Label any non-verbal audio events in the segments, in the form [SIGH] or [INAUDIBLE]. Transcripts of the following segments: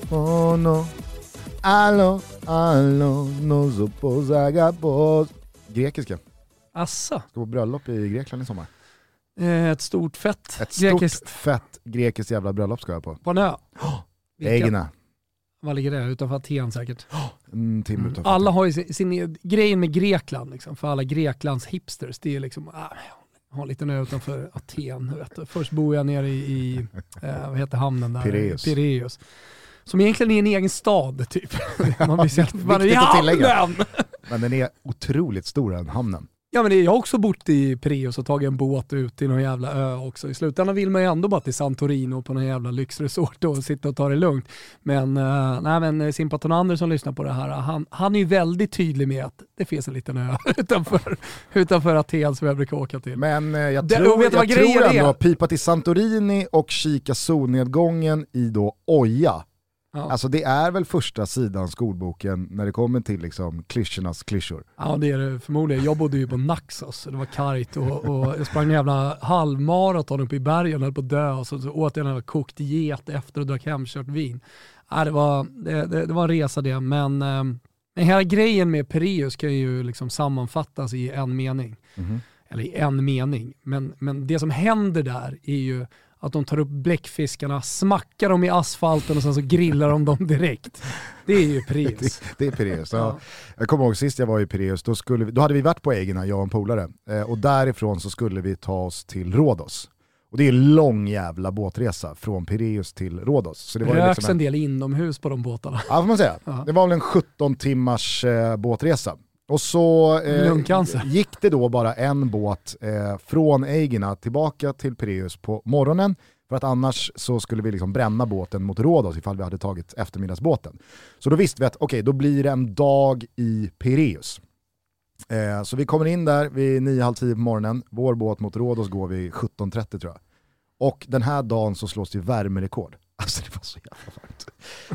telefono. Allo, allo, non so posa gabos. Grekiska. Assa, Ska på bröllop i Grekland i sommar. eh, ett stort fett Ett grekiskt stort fett grekiskt jävla bröllop ska jag på. på en ö. Vilken? Egna. Var ligger det? Utanför Aten säkert. En timme utanför. Alla har ju sin, sin grejen med Grekland, liksom, för alla Greklands hipsters, det är liksom, ah, har en liten ö utanför Aten. Vet du. Först bor jag nere i, i eh, vad heter hamnen där? Pireus. Pireus. Som egentligen är en egen stad typ. [LAUGHS] Man blir så man är i hamnen! Men den är otroligt stor den hamnen. Ja men jag har också bott i Pireus och tagit en båt ut till någon jävla ö också. I slutändan vill man ju ändå bara till Santorini på någon jävla lyxresort och sitta och ta det lugnt. Men, uh, nej, men Simpa Tonander som lyssnar på det här, han, han är ju väldigt tydlig med att det finns en liten ö [LAUGHS] utanför, utanför Aten som jag brukar åka till. Men eh, jag tror, vet jag tror ändå är? pipa till Santorini och kika solnedgången i då Oja. Ja. Alltså det är väl första sidan skolboken när det kommer till liksom klyschornas klyschor. Ja det är det förmodligen. Jag bodde ju på Naxos, det var kargt och, och jag sprang en jävla halvmaraton uppe i bergen och höll på att dö och så, så åt jag en kokt get efter och drack hemkört vin. Ja, det, var, det, det, det var en resa det, men eh, här grejen med Pireus kan ju liksom sammanfattas i en mening. Eller i en mening. Men, men det som händer där är ju att de tar upp bläckfiskarna, smackar dem i asfalten och sen så grillar de dem direkt. Det är ju Pireus. Det, [LAUGHS] det är Pireus. Ja. Ja. Jag kommer ihåg sist jag var i Pireus, då, skulle vi, då hade vi varit på Egina, jag och en polare. Eh, och därifrån så skulle vi ta oss till Rhodos. Och det är en lång jävla båtresa från Pireus till Rhodos. Så det var Röks liksom en del inomhus på de båtarna. Ja får man säga. Ja. Det var väl en 17 timmars eh, båtresa. Och så eh, gick det då bara en båt eh, från Eigina tillbaka till Pireus på morgonen. För att annars så skulle vi liksom bränna båten mot Rhodos ifall vi hade tagit eftermiddagsbåten. Så då visste vi att okej, då blir det en dag i Pireus. Eh, så vi kommer in där vid 9.30 på morgonen, vår båt mot Rhodos går vid 17.30 tror jag. Och den här dagen så slås det värmerekord. [LAUGHS] Alltså det var så jävla varmt.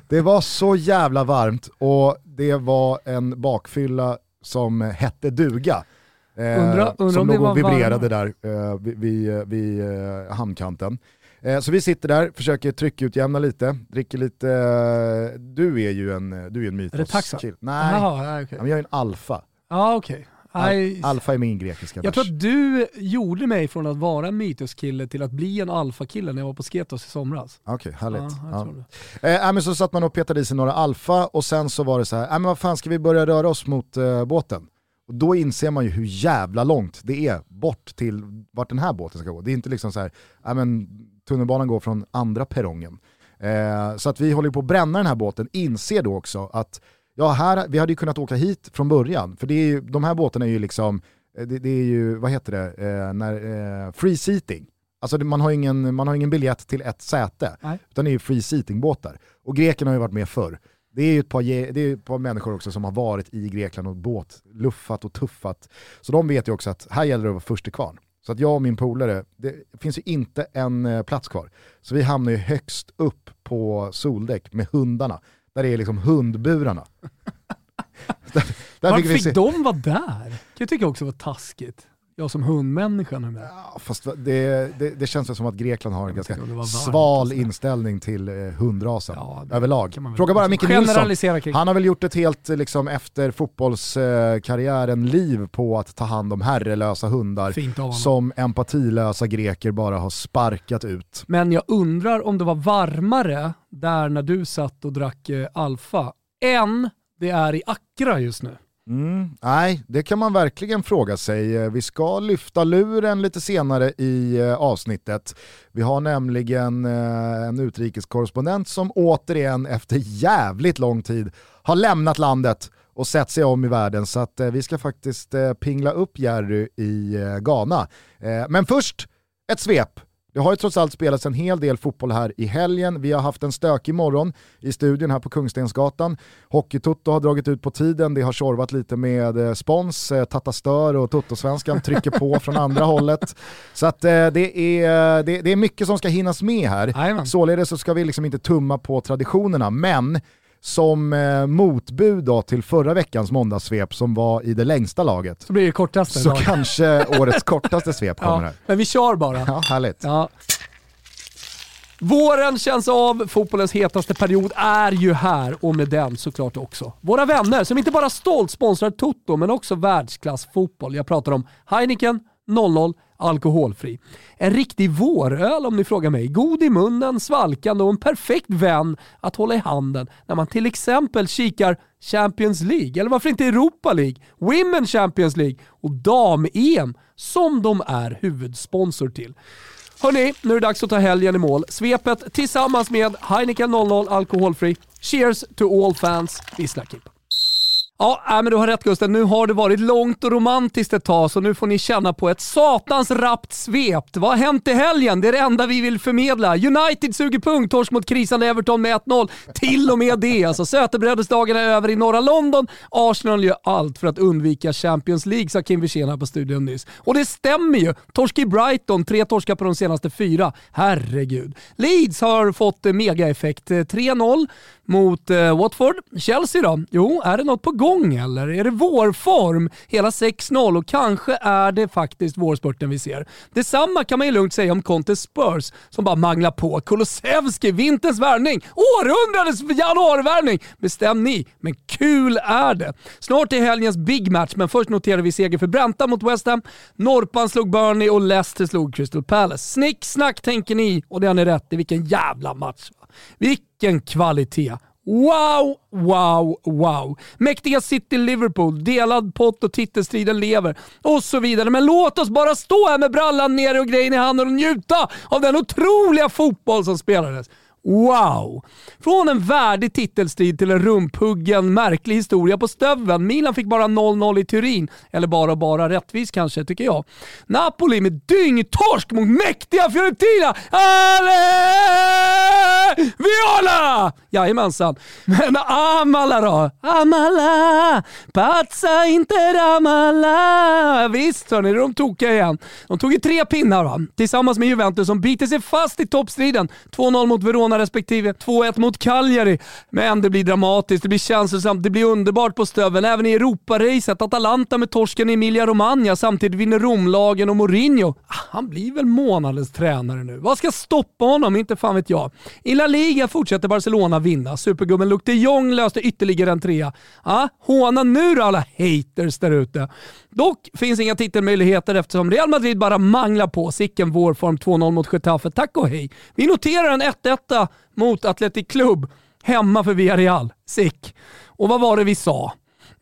Det var så jävla varmt och det var en bakfylla som hette duga. Eh, Undra- undra som låg och vibrerade varm. där eh, vid, vid, vid eh, hamnkanten. Eh, så vi sitter där, försöker tryckutjämna lite, dricker lite, eh, du är ju en, du är en mytos. Är det taxa? kill. Nej. Ja, men jag är en alfa. Ja, okej. Al- alfa är min grekiska Jag tror att du gjorde mig från att vara en mytoskille till att bli en alfakille när jag var på Sketos i somras. Okej, härligt. Ja, Ja. Eh, äh, men så satt man och petade i sig några alfa och sen så var det så här, äh, men vad fan ska vi börja röra oss mot eh, båten? Och då inser man ju hur jävla långt det är bort till vart den här båten ska gå. Det är inte liksom så här, äh, men tunnelbanan går från andra perrongen. Eh, så att vi håller på att bränna den här båten, inser då också att ja, här, vi hade ju kunnat åka hit från början, för det är ju, de här båtarna är ju liksom, eh, det, det är ju, vad heter det, eh, när, eh, free seating. Alltså man har, ingen, man har ingen biljett till ett säte, Nej. utan det är ju free seating-båtar. Och grekerna har ju varit med förr. Det är ju ett par, det är ett par människor också som har varit i Grekland och båt, luffat och tuffat. Så de vet ju också att här gäller det att vara först till kvarn. Så att jag och min polare, det finns ju inte en eh, plats kvar. Så vi hamnar ju högst upp på soldäck med hundarna. Där det är liksom hundburarna. [LAUGHS] där, där Varför fick se- de vara där? kan jag tycka också var taskigt. Jag som hundmänniska nu med. Ja, Fast det, det, det känns som att Grekland har en ganska varmt sval sådär. inställning till eh, hundrasen Ja, överlag. Fråga bara Micke Nilsson. Kring. Han har väl gjort ett helt eh, liksom, efter fotbollskarriären liv på att ta hand om herrelösa hundar som empatilösa greker bara har sparkat ut. Men jag undrar om det var varmare där när du satt och drack eh, Alfa än det är i Accra just nu. Mm, nej, det kan man verkligen fråga sig. Eh, vi ska lyfta luren lite senare i eh, avsnittet. Vi har nämligen eh, en utrikeskorrespondent som återigen efter jävligt lång tid har lämnat landet och sett sig om i världen. Så att vi ska faktiskt pingla upp Jerry i Ghana. Men först ett svep. Det har ju trots allt spelats en hel del fotboll här i helgen. Vi har haft en stökig morgon i studion här på Kungstensgatan. Hockeytutto har dragit ut på tiden, det har tjorvat lite med eh, spons, eh, Tata Stör och Tuttosvenskan trycker på från andra hållet. Så att eh, det, är, det, det är mycket som ska hinnas med här. Jajamän. Således så ska vi liksom inte tumma på traditionerna, men som eh, motbud då till förra veckans måndagssvep som var i det längsta laget. Så blir det kortaste. Så kanske [LAUGHS] årets kortaste svep kommer ja, här. Men vi kör bara. Ja, härligt. Ja. Våren känns av, fotbollens hetaste period är ju här och med den såklart också våra vänner som inte bara stolt sponsrar Toto men också världsklassfotboll. Jag pratar om Heineken 00 alkoholfri. En riktig våröl om ni frågar mig. God i munnen, svalkande och en perfekt vän att hålla i handen när man till exempel kikar Champions League, eller varför inte Europa League, Women Champions League och Dam-EM som de är huvudsponsor till. Hörni, nu är det dags att ta helgen i mål. Svepet tillsammans med Heineken 00 alkoholfri. Cheers to all fans. Vissla Kimpa. Ja, äh, men du har rätt Gusten. Nu har det varit långt och romantiskt ett tag, så nu får ni känna på ett satans rappt svep. Vad har hänt i helgen? Det är det enda vi vill förmedla. United suger punkt, torsk mot krisande Everton med 1-0. Till och med det. Alltså, Sötebrödesdagen är över i norra London. Arsenal gör allt för att undvika Champions League, sa Kim Wirsén här på studion nyss. Och det stämmer ju. Torsk i Brighton, tre torskar på de senaste fyra. Herregud. Leeds har fått megaeffekt. Eh, 3-0 mot eh, Watford. Chelsea då? Jo, är det något på gång eller? Är det vårform? Hela 6-0 och kanske är det faktiskt vårspurten vi ser. Detsamma kan man ju lugnt säga om Conte Spurs som bara manglar på. Kulusevski, vinterns värvning, århundradets januarivärvning. Bestäm ni, men kul är det. Snart är helgens big match, men först noterar vi seger för Brenta mot West Ham. Norpan slog Burnley och Leicester slog Crystal Palace. Snick snack tänker ni och det har ni rätt i. Vilken jävla match. Vilken kvalitet! Wow, wow, wow. Mäktiga City-Liverpool, delad pott och titelstriden lever och så vidare. Men låt oss bara stå här med brallan nere och grejen i handen och njuta av den otroliga fotboll som spelades. Wow! Från en värdig titelstrid till en rumphuggen, märklig historia på stöven. Milan fick bara 0-0 i Turin. Eller bara bara rättvis kanske, tycker jag. Napoli med dyngtorsk mot mäktiga Fiorentina. Ale! Viola! Jajamensan. Men Amala då? Amala! Pazza inte Amala! Visst hörni, de tokiga igen. De tog ju tre pinnar va? Tillsammans med Juventus som biter sig fast i toppstriden. 2-0 mot Verona respektive 2-1 mot Cagliari. Men det blir dramatiskt, det blir känslosamt, det blir underbart på stöveln. Även i Europaracet, Atalanta med torsken i Emilia Romagna. Samtidigt vinner Romlagen och Mourinho. Ah, han blir väl månadens tränare nu. Vad ska stoppa honom? Inte fan vet jag. I La Liga fortsätter Barcelona vinna. Supergubben Luc de Jong löste ytterligare en trea. Ah, håna nu då alla haters där ute. Dock finns inga titelmöjligheter eftersom Real Madrid bara manglar på. Sicken vårform 2-0 mot Getafe. Tack och hej. Vi noterar en 1-1 mot Athletic Club hemma för Villarreal. Sick. Och vad var det vi sa?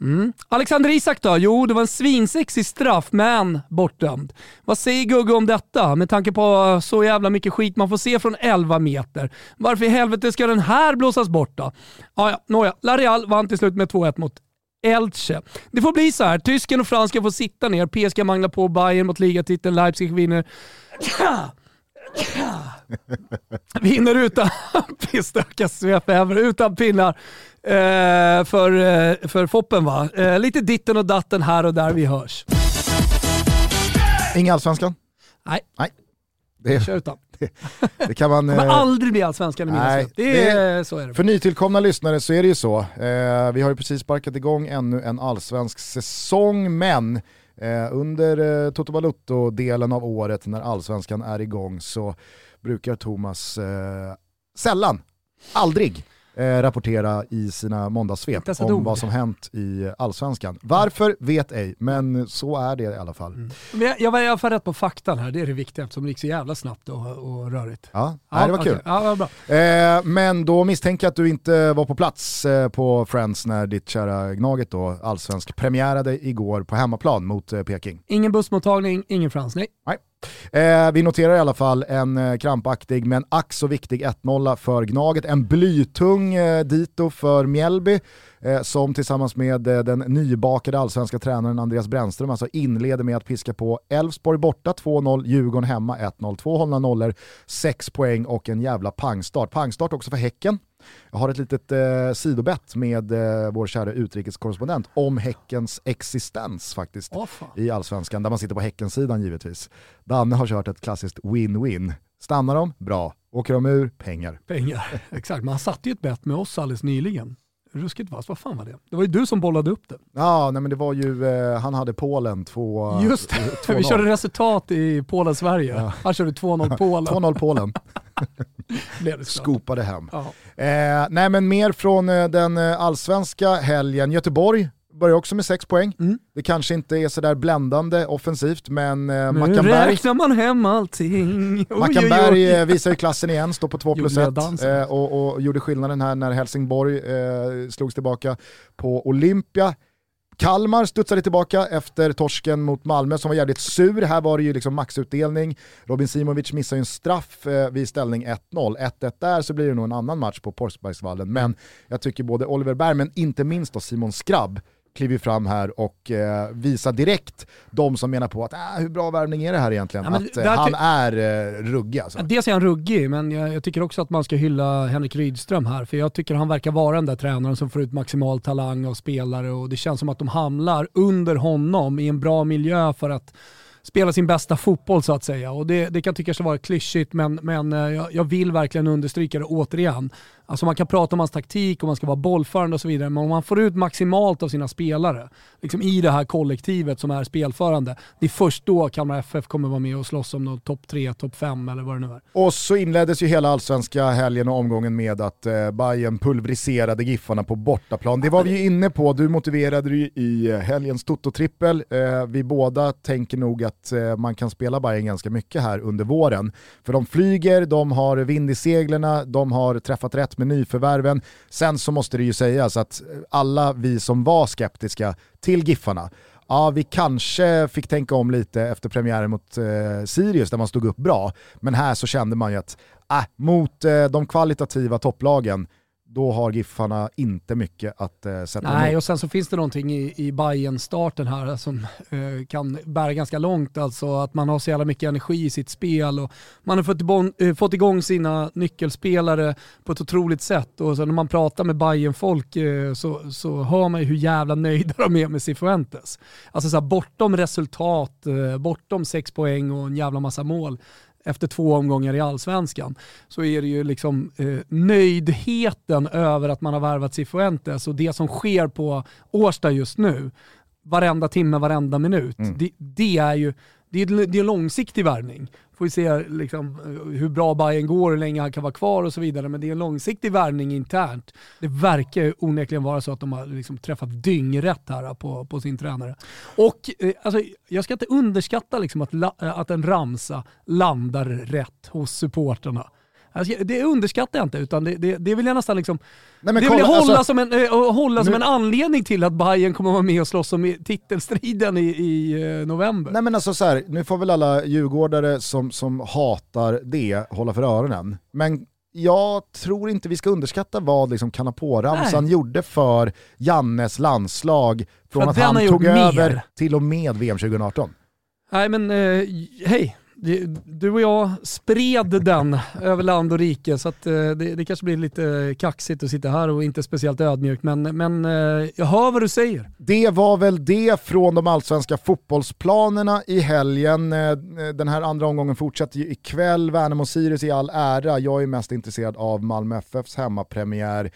Mm. Alexander Isak då? Jo, det var en svinsexig straff, men bortdömd. Vad säger Gugge om detta? Med tanke på så jävla mycket skit man får se från 11 meter. Varför i helvete ska den här blåsas bort då? Ah, ja, nåja, Lareal vann till slut med 2-1 mot Elche. Det får bli så här. Tysken och fransken får sitta ner. PSG manglar på Bayern mot ligatiteln. Leipzig vinner. Vinner utan [LAUGHS] pisstöka svep över, utan pinnar eh, för, eh, för Foppen va. Eh, lite ditten och datten här och där vi hörs. Inga allsvenskan? Nej. Nej. Det, Kör utan. Det, [LAUGHS] det kan man... kommer eh, aldrig bli allsvenskan i mina nej. Det är, så är det. För nytillkomna lyssnare så är det ju så. Eh, vi har ju precis sparkat igång ännu en allsvensk säsong, men eh, under eh, Toto Balutto-delen av året när allsvenskan är igång så brukar Thomas eh, sällan, aldrig, eh, rapportera i sina måndagssvep om ord. vad som hänt i allsvenskan. Varför vet ej, men så är det i alla fall. Men jag, jag var i alla fall rätt på faktan här, det är det viktiga eftersom det gick så jävla snabbt och, och rörigt. Ja, nej, det var okej. kul. Ja, bra. Eh, men då misstänker jag att du inte var på plats eh, på Friends när ditt kära Gnaget då, allsvensk, premiärade igår på hemmaplan mot eh, Peking. Ingen bussmottagning, ingen frans, nej. Eh, vi noterar i alla fall en eh, krampaktig men ack så viktig 1-0 för Gnaget. En blytung eh, dito för Mjällby eh, som tillsammans med eh, den nybakade allsvenska tränaren Andreas Brännström alltså inleder med att piska på Elfsborg borta 2-0, Djurgården hemma 1-0. Två hållna nollor, sex poäng och en jävla pangstart. Pangstart också för Häcken. Jag har ett litet eh, sidobett med eh, vår kära utrikeskorrespondent om Häckens existens faktiskt fan. i allsvenskan, där man sitter på Häckensidan givetvis. Danne har kört ett klassiskt win-win. Stannar de? Bra. Åker de ur? Pengar. Pengar. [LAUGHS] Exakt, man satte ju ett bett med oss alldeles nyligen. Ruskigt vass. Vad fan var det? Det var ju du som bollade upp det. Ja, nej men det var ju, eh, han hade Polen 2 Just det, [LAUGHS] vi körde resultat i Polen-Sverige. Ja. Han körde 2-0 Polen. [LAUGHS] 2-0 Polen. [LAUGHS] Skopade hem. Ja. Eh, nej men mer från eh, den eh, allsvenska helgen. Göteborg börjar också med 6 poäng. Mm. Det kanske inte är sådär bländande offensivt, men eh, Nu Mackanberg... räknar man hem allting. [LAUGHS] Mackanberg eh, visar ju klassen igen, står på 2 plus 1 eh, och, och, gjorde skillnaden här när Helsingborg eh, slogs tillbaka på Olympia. Kalmar studsade tillbaka efter torsken mot Malmö som var jävligt sur. Här var det ju liksom maxutdelning. Robin Simovic missar ju en straff eh, vid ställning 1-0. 1-1 där så blir det nog en annan match på Porsbergsvallen. Men jag tycker både Oliver Berg, men inte minst då Simon Skrabb, kliver fram här och eh, visar direkt de som menar på att äh, hur bra värvning är det här egentligen? Ja, att eh, han är eh, ruggig alltså. Dels är han ruggig, men jag, jag, tycker också att man ska hylla Henrik Rydström här, för jag tycker han verkar vara den där tränaren som får ut maximal talang av spelare och det känns som att de hamnar under honom i en bra miljö för att spela sin bästa fotboll så att säga. Och det, det kan tyckas vara klyschigt men, men eh, jag, jag vill verkligen understryka det återigen. Alltså man kan prata om hans taktik och man ska vara bollförande och så vidare, men om man får ut maximalt av sina spelare liksom i det här kollektivet som är spelförande, det är först då Kalmar FF kommer vara med och slåss om topp 3, topp 5 eller vad det nu är. Och så inleddes ju hela allsvenska helgen och omgången med att eh, Bayern pulveriserade Giffarna på bortaplan. Det var vi ju inne på, du motiverade ju i eh, helgens Toto-trippel. Eh, vi båda tänker nog att eh, man kan spela Bayern ganska mycket här under våren. För de flyger, de har vind i seglerna, de har träffat rätt med nyförvärven. Sen så måste det ju sägas att alla vi som var skeptiska till Giffarna, ja vi kanske fick tänka om lite efter premiären mot eh, Sirius där man stod upp bra. Men här så kände man ju att äh, mot eh, de kvalitativa topplagen, då har Giffarna inte mycket att eh, sätta Nej, emot. och sen så finns det någonting i, i bayern starten här som eh, kan bära ganska långt. Alltså att man har så jävla mycket energi i sitt spel och man har fått, igång, eh, fått igång sina nyckelspelare på ett otroligt sätt. Och så när man pratar med bayern folk eh, så, så hör man ju hur jävla nöjda de är med Cifuentes. Alltså så här, bortom resultat, eh, bortom sex poäng och en jävla massa mål efter två omgångar i allsvenskan så är det ju liksom eh, nöjdheten över att man har värvat Cifuentes och det som sker på Årsta just nu, varenda timme, varenda minut, mm. det, det, är ju det är, det är en långsiktig värvning. Får vi se liksom, hur bra Bayern går, hur länge han kan vara kvar och så vidare. Men det är en långsiktig värvning internt. Det verkar onekligen vara så att de har liksom träffat dyngrätt här på, på sin tränare. Och eh, alltså, jag ska inte underskatta liksom att, att en ramsa landar rätt hos supporterna. Alltså, det underskattar jag inte, utan det, det, det vill jag nästan liksom, Nej, det vill jag hålla, alltså, som, en, äh, hålla som en anledning till att Bayern kommer vara med och slåss om titelstriden i, i uh, november. Nej men alltså så här, nu får väl alla djurgårdare som, som hatar det hålla för öronen. Men jag tror inte vi ska underskatta vad liksom Kanapå-ramsan gjorde för Jannes landslag från för att, att han tog över mer. till och med VM 2018. Nej men uh, hej, du och jag spred den över land och rike så att eh, det, det, kanske blir lite kaxigt att sitta här och inte speciellt ödmjukt men, men eh, jag hör vad du säger. Det var väl det från de allsvenska fotbollsplanerna i helgen. Eh, den här andra omgången fortsätter ju ikväll. Värnamo-Sirius i all ära. Jag är mest intresserad av Malmö FFs hemmapremiär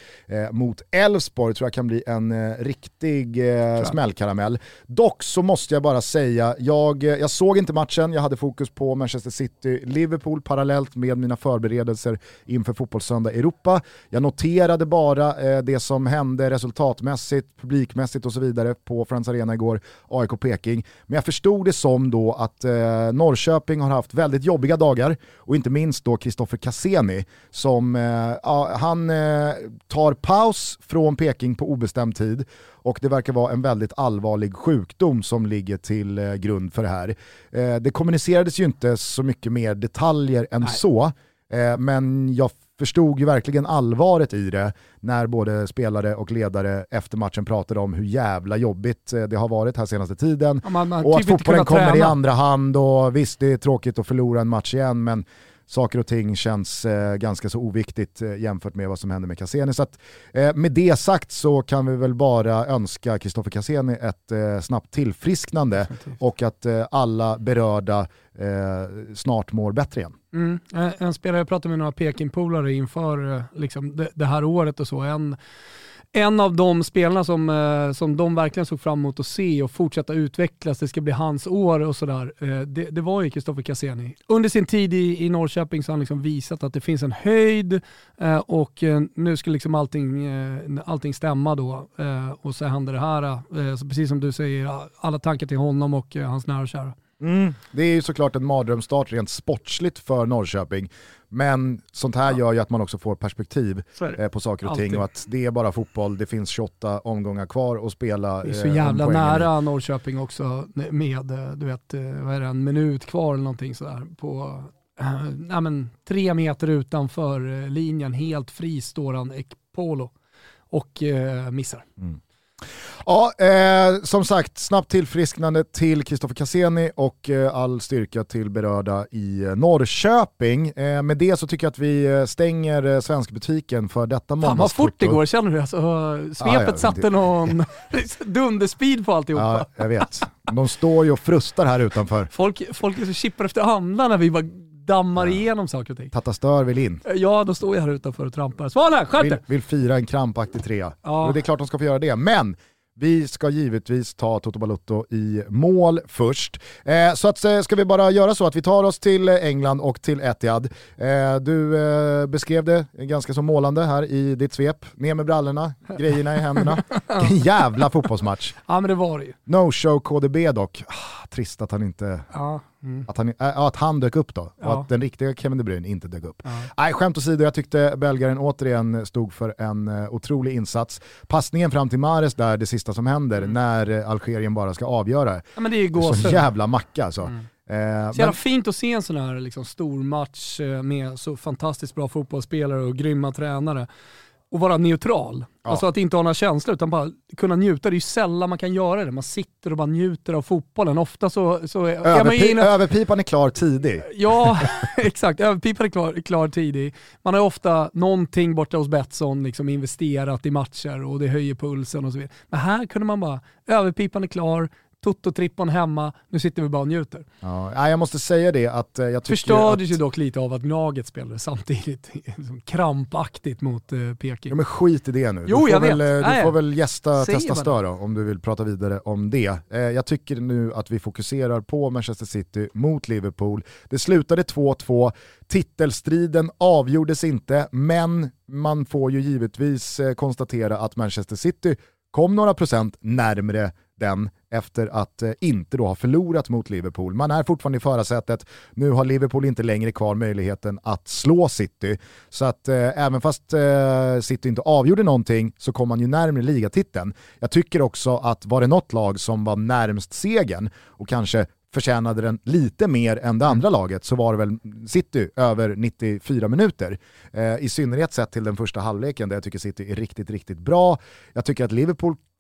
mot Elfsborg. tror jag kan bli en riktig smällkaramell. Dock så måste jag bara säga, jag, jag såg inte matchen, jag hade fokus på Manchester City-Liverpool parallellt med mina förberedelser inför Fotbollssöndag Europa. Jag noterade bara eh, det som hände resultatmässigt, publikmässigt och så vidare på Friends Arena igår, AIK-Peking. Men jag förstod det som då att eh, Norrköping har haft väldigt jobbiga dagar och inte minst då Kristoffer Cassini som eh, han eh, tar paus från Peking på obestämd tid och det verkar vara en väldigt allvarlig sjukdom som ligger till eh, grund för det här. Eh, det kommunicerades ju inte så mycket mer detaljer än Nej. så, eh, men jag förstod ju verkligen allvaret i det när både spelare och ledare efter matchen pratade om hur jävla jobbigt det har varit här senaste tiden. Ja, man, man och att fotbollen kommer träna. i andra hand och visst det är tråkigt att förlora en match igen men saker och ting känns eh, ganska så oviktigt eh, jämfört med vad som händer med Cassini. Så att, eh, med det sagt så kan vi väl bara önska Kristoffer Cassini ett eh, snabbt tillfrisknande Definitivt. och att eh, alla berörda eh, snart mår bättre igen. Mm. En spelare, jag pratade med några Peking-polare inför eh, liksom, det, det, här året och så, en en av de spelarna som, eh, som de verkligen såg fram emot att se och fortsätta utvecklas, det ska bli hans år och sådär, eh, det, det var ju Kristoffer Cassini. Under sin tid i, i Norrköping så har han liksom visat att det finns en höjd och nu ska liksom allting, allting stämma då. Och så händer det här, så precis som du säger, alla tankar till honom och hans nära och kära. Mm. Det är ju såklart en mardrömsstart rent sportsligt för Norrköping. Men sånt här ja. gör ju att man också får perspektiv eh, på saker och Alltid. ting och att det är bara fotboll, det finns 28 omgångar kvar att spela. Det är så eh, jävla nära Norrköping också med, eh, du vet, vad är det, en minut kvar eller någonting sådär. På, äh, men, tre meter utanför linjen, helt fri står han Ekpolo och äh, missar. Mm. Ja, eh, som sagt, snabbt tillfrisknande till Kristoffer Cassini och eh, all styrka till berörda i eh, Norrköping. Eh, med det så tycker jag att vi eh, stänger eh, svenskbutiken för detta månadskvitto. Fan vad fort det går, känner du? Alltså, svepet ja, ja, satte det... någon [LAUGHS] dunderspeed på alltihopa. Ja, jag vet. De står ju och frustar här utanför. Folk, folk är så chippar efter andan när vi bara dammar ja. igenom saker och ting. Tattastör vill in. Ja, då står jag här utanför och trampar. Svanen, skärp vill, vill fira en krampaktig trea. Ja. Och det är klart de ska få göra det, men vi ska givetvis ta Toto Balutto i mål först. Eh, så att, eh, ska vi bara göra så att vi tar oss till England och till Etihad. Eh, du eh, beskrev det ganska så målande här i ditt svep. Ner med brallorna, grejerna i händerna. [LAUGHS] Vilken jävla fotbollsmatch. Ja men det var det ju. No show KDB dock. Ah, trist att han inte... Ja Mm. Att, han, äh, att han dök upp då, ja. och att den riktiga Kevin De Bruyne inte dök upp. Ja. Nej, skämt åsido, jag tyckte belgaren återigen stod för en uh, otrolig insats. Passningen fram till Mares där, det sista som händer, mm. när uh, Algerien bara ska avgöra. Ja, men det är ju så jävla macka alltså. Mm. Eh, så jävla fint att se en sån här liksom, stor match med så fantastiskt bra fotbollsspelare och grymma tränare och vara neutral. Ja. Alltså att inte ha några känslor utan bara kunna njuta. Det är ju sällan man kan göra det. Man sitter och bara njuter av fotbollen. Ofta så... så Överpi är Överpipan är klar tidig. Ja, [LAUGHS] exakt. Överpipan är klar, klar tidig. Man har ofta någonting borta hos Betsson liksom investerat i matcher och det höjer pulsen och så vidare. Men här kunde man bara, överpipan är klar, Toto-trippon hemma, nu sitter vi bara och njuter. Ja, jag måste säga det att eh, jag tycker Förstördes att... ju dock lite av att Gnaget spelade samtidigt [LAUGHS] krampaktigt mot eh, Peking. Ja men skit i det nu. Jo, du får, väl, vet. Eh, du får väl gästa Säger Testa Stör om du vill prata vidare om det. Jag tycker nu att vi fokuserar på Manchester City mot Liverpool. Det slutade 2-2, titelstriden avgjordes inte, men man får ju givetvis konstatera att Manchester City kom några procent närmre den efter att eh, inte då ha förlorat mot Liverpool. Man är fortfarande i förarsätet, nu har Liverpool inte längre kvar möjligheten att slå City. Så att eh, även fast eh, City inte avgjorde någonting så kom man ju närmare ligatiteln. Jag tycker också att var det något lag som var närmst segern och kanske förtjänade den lite mer än det andra laget så var det väl City över 94 minuter. Eh, I synnerhet sett till den första halvleken där jag tycker City är riktigt, riktigt bra. Jag tycker att Liverpool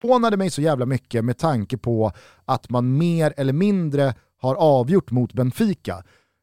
Förvånade mig så jävla mycket med tanke på att man mer eller mindre har avgjort mot Benfica.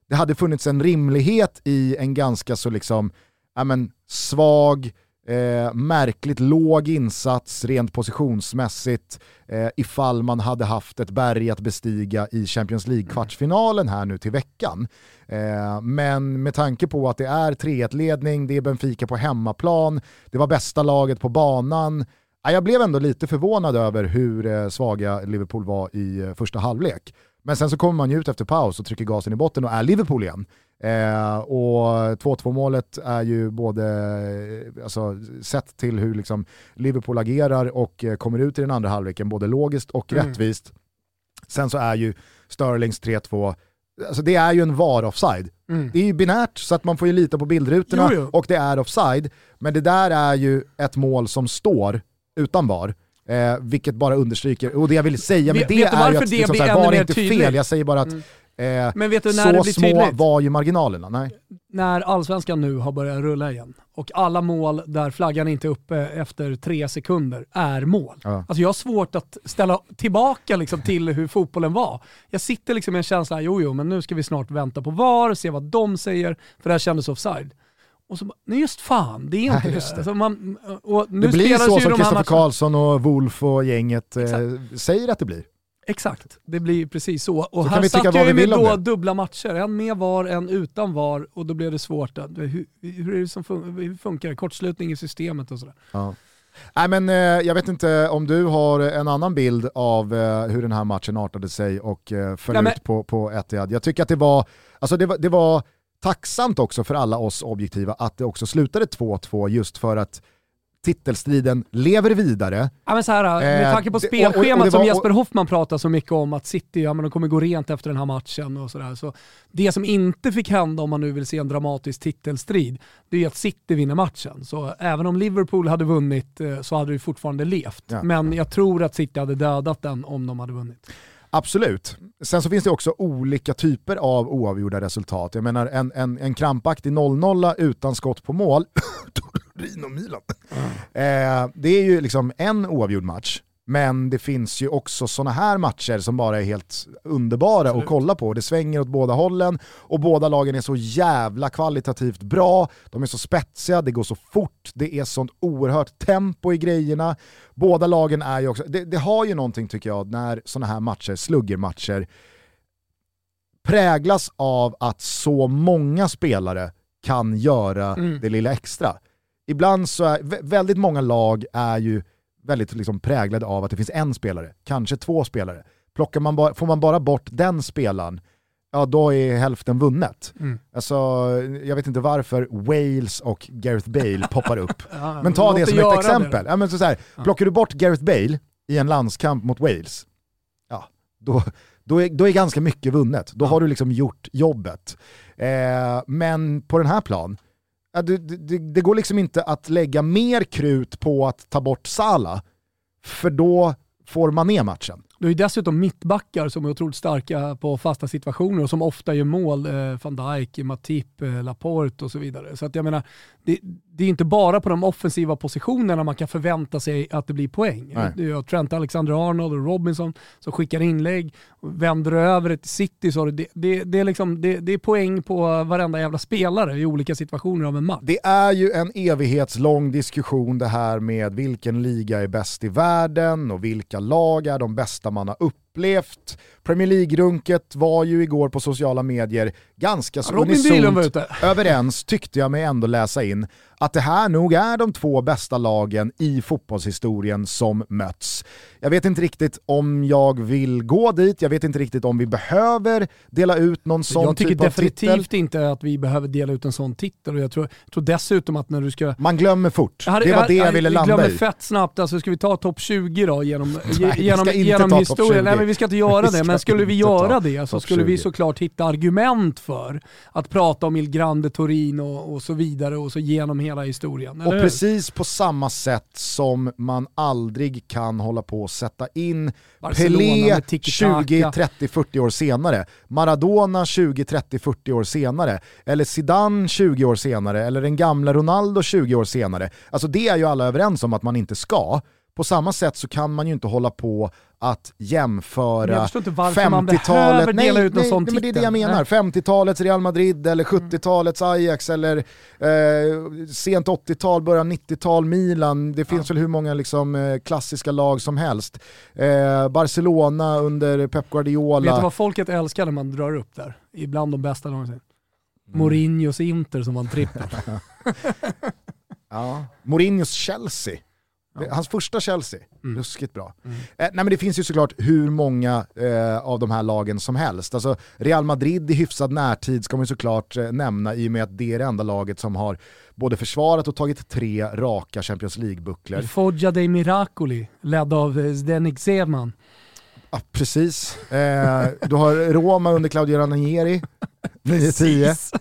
Det hade funnits en rimlighet i en ganska så liksom, ja men, svag, eh, märkligt låg insats rent positionsmässigt eh, ifall man hade haft ett berg att bestiga i Champions League-kvartsfinalen här nu till veckan. Eh, men med tanke på att det är 3-1-ledning, det är Benfica på hemmaplan, det var bästa laget på banan, jag blev ändå lite förvånad över hur eh, svaga Liverpool var i eh, första halvlek. Men sen så kommer man ju ut efter paus och trycker gasen i botten och är Liverpool igen. Eh, och 2-2 målet är ju både, eh, alltså, sett till hur liksom Liverpool agerar och kommer ut i den andra halvleken, både logiskt och mm. rättvist. Sen så är ju Sterlings 3-2, alltså det är ju en VAR-offside. Mm. Det är ju binärt så att man får ju lita på bildrutorna jo, jo. och det är offside. Men det där är ju ett mål som står utan VAR. Eh, vilket bara understryker, och det jag vill säga med det är ju att det liksom, såhär, var inte tydligt? fel, jag säger bara att mm. Eh, Men vet du när så det blir små tydligt? var ju marginalerna. Nej. När allsvenskan nu har börjat rulla igen och alla mål där flaggan inte är uppe efter tre sekunder är mål. Ja. Alltså jag har svårt att ställa tillbaka liksom till hur fotbollen var. Jag sitter liksom med en känsla, jo jo men nu ska vi snart vänta på VAR, se vad de säger, för det här kändes offside. Och så nej just fan, det är inte Nej, det. Alltså man, det blir så som Kristoffer Karlsson och Wolf och gänget eh, säger att det blir. Exakt, det blir precis så. Och så här satt jag ju med då dubbla matcher, en med VAR, en utan VAR och då blev det svårt. Hur, hur, är det som fun hur funkar det? Kortslutning i systemet och sådär. Ja. Nej, men, eh, jag vet inte om du har en annan bild av eh, hur den här matchen artade sig och eh, föll ut på, på Etihad. Jag tycker att det var, alltså det var, det var tacksamt också för alla oss objektiva att det också slutade 2-2 just för att titelstriden lever vidare. Ja, men så här, med eh, tanke på spelschemat och, och, som Jesper Hoffman pratar så mycket om, att City ja, men de kommer gå rent efter den här matchen och sådär. Så det som inte fick hända om man nu vill se en dramatisk titelstrid, det är att City vinner matchen. Så även om Liverpool hade vunnit eh, så hade det fortfarande levt. Ja. Men jag tror att City hade dödat den om de hade vunnit. Absolut. Sen så finns det också olika typer av oavgjorda resultat. Jag menar en, en, en krampaktig 0-0 utan skott på mål, [LAUGHS] Torino-Milan, mm. eh, det är ju liksom en oavgjord match. Men det finns ju också sådana här matcher som bara är helt underbara Absolut. att kolla på. Det svänger åt båda hållen och båda lagen är så jävla kvalitativt bra. De är så spetsiga, det går så fort, det är sånt oerhört tempo i grejerna. Båda lagen är ju också, det, det har ju någonting tycker jag när sådana här matcher, sluggermatcher, präglas av att så många spelare kan göra mm. det lilla extra. Ibland så är, väldigt många lag är ju väldigt liksom präglade av att det finns en spelare, kanske två spelare. Plockar man bara, får man bara bort den spelaren, ja då är hälften vunnet. Mm. Alltså, jag vet inte varför Wales och Gareth Bale poppar upp. [LAUGHS] ja, men ta det som ett exempel. Ja, men så, så här, ja. Plockar du bort Gareth Bale i en landskamp mot Wales, ja, då, då, är, då är ganska mycket vunnet. Då har du liksom gjort jobbet. Eh, men på den här plan, Ja, det, det, det, går liksom inte att lägga mer krut på att ta bort Sala, för då får man ner matchen. Du har ju dessutom mittbackar som är otroligt starka på fasta situationer och som ofta gör mål. Eh, van Dijk, Matip, eh, Laporte och så vidare. Så att jag menar, det, det är inte bara på de offensiva positionerna man kan förvänta sig att det blir poäng. Nej. Det är Trent Alexander-Arnold och Robinson som skickar inlägg, vänder över det till City. Så det, det, det, är liksom, det, det är poäng på varenda jävla spelare i olika situationer av en match. Det är ju en evighetslång diskussion det här med vilken liga är bäst i världen och vilka lag är de bästa Manna upp upplevt. Premier League-runket var ju igår på sociala medier ganska så unisont [LAUGHS] överens, tyckte jag mig ändå läsa in, att det här nog är de två bästa lagen i fotbollshistorien som möts. Jag vet inte riktigt om jag vill gå dit, jag vet inte riktigt om vi behöver dela ut någon sån typ av titel. Jag tycker definitivt inte att vi behöver dela ut en sån titel och jag tror, tror dessutom att när du ska... Man glömmer fort, det var det jag, jag ville landa i. Vi glömmer fett snabbt, alltså ska vi ta topp 20 då genom, [LAUGHS] Nej, genom, genom historien? Nej men vi ska inte göra det, men skulle vi göra det så skulle vi såklart hitta argument för att prata om Il Grande Torino och så vidare och så genom hela historien. Och precis på samma sätt som man aldrig kan hålla på och sätta in Barcelona Pelé 20, 30, 40 år senare, Maradona 20, 30, 40 år senare, eller Zidane 20 år senare, eller den gamla Ronaldo 20 år senare. Alltså det är ju alla överens om att man inte ska. På samma sätt så kan man ju inte hålla på att jämföra 50-talet, nej, nej, nej, men det är det jag menar, 50-talets Real Madrid eller 70-talets mm. Ajax eller eh, sent 80-tal, början 90-tal Milan, det finns ja. väl hur många liksom, eh, klassiska lag som helst. Eh, Barcelona under Pep Guardiola. Vet du vad folket älskar när man drar upp där? Ibland de bästa någonsin. Mm. Mourinhos Inter som var en trippel. [LAUGHS] ja. Mourinhos Chelsea Ja. Hans första Chelsea, mm. ruskigt bra. Mm. Eh, nej men det finns ju såklart hur många eh, av de här lagen som helst. Alltså, Real Madrid i hyfsad närtid ska man ju såklart eh, nämna i och med att det är det enda laget som har både försvarat och tagit tre raka Champions League-bucklor. Foggia dei Miracoli, ledd av eh, Zdenik Zeman. Ja, precis. Eh, du har Roma under Claudio Ranieri, 9-10.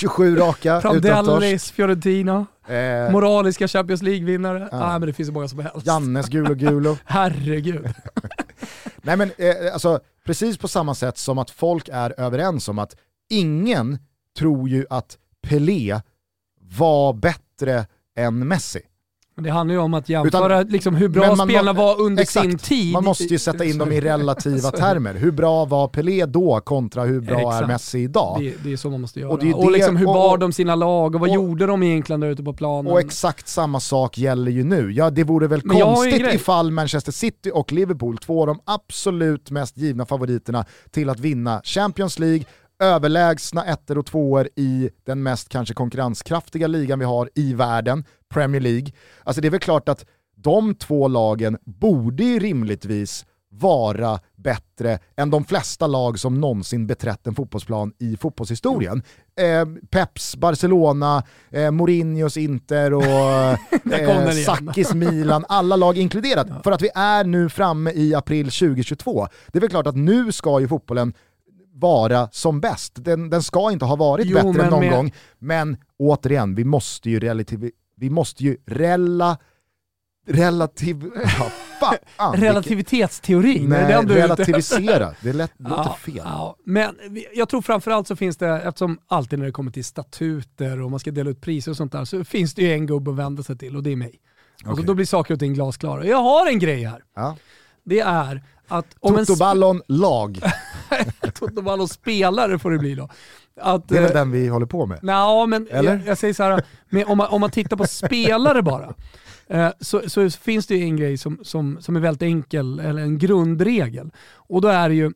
27 raka Prandellis, Fiorentina. Eh, Moraliska Champions League-vinnare. Ja. Ah, men det finns så många som helst. Jannes Gulo Gulo. [LAUGHS] Herregud. [LAUGHS] Nej men eh, alltså, precis på samma sätt som att folk är överens om att ingen tror ju att Pelé var bättre än Messi. Det handlar ju om att jämföra Utan, liksom hur bra spelarna var under exakt, sin tid. Man måste ju sätta in dem i [LAUGHS] relativa termer. Hur bra var Pelé då kontra hur bra exakt. är Messi idag? Det, det, är så man måste göra. Och, det och liksom hur bar de sina lag och vad och, gjorde de egentligen där ute på planen? Och exakt samma sak gäller ju nu. Ja, det vore väl Men konstigt ifall Manchester City och Liverpool, två av de absolut mest givna favoriterna till att vinna Champions League, överlägsna ettor och tvåor i den mest kanske konkurrenskraftiga ligan vi har i världen, Premier League. Alltså det är väl klart att de två lagen borde ju rimligtvis vara bättre än de flesta lag som någonsin beträtt en fotbollsplan i fotbollshistorien. Eh, Peps Barcelona, eh, Mourinhos Inter och [LAUGHS] eh, Sakis Milan, alla lag inkluderat. För att vi är nu framme i april 2022. Det är väl klart att nu ska ju fotbollen vara som bäst. Den, den ska inte ha varit jo, bättre än någon med... gång, men återigen, vi måste ju relativ, vi måste ju rella, relativ, [LAUGHS] ja, fan, Relativitetsteorin, Nej, är det relativisera, det lät, [LAUGHS] låter ja, fel. Ja. Men jag tror framförallt så finns det, eftersom alltid när det kommer till statuter och man ska dela ut priser och sånt där, så finns det ju en gubbe att vända sig till och det är mig. Okay. Och så då blir saker och ting glasklara. Jag har en grej här. Ja. Det är att... Totoballon lag. [LAUGHS] [LAUGHS] Totoballon spelare får det bli då. Att, det är väl eh, den vi håller på med? Nej, men jag, jag, säger så här, om, man, om man tittar på spelare bara, eh, så, så, finns det en grej som, som, som är väldigt enkel, eller en grundregel. Och då är det ju,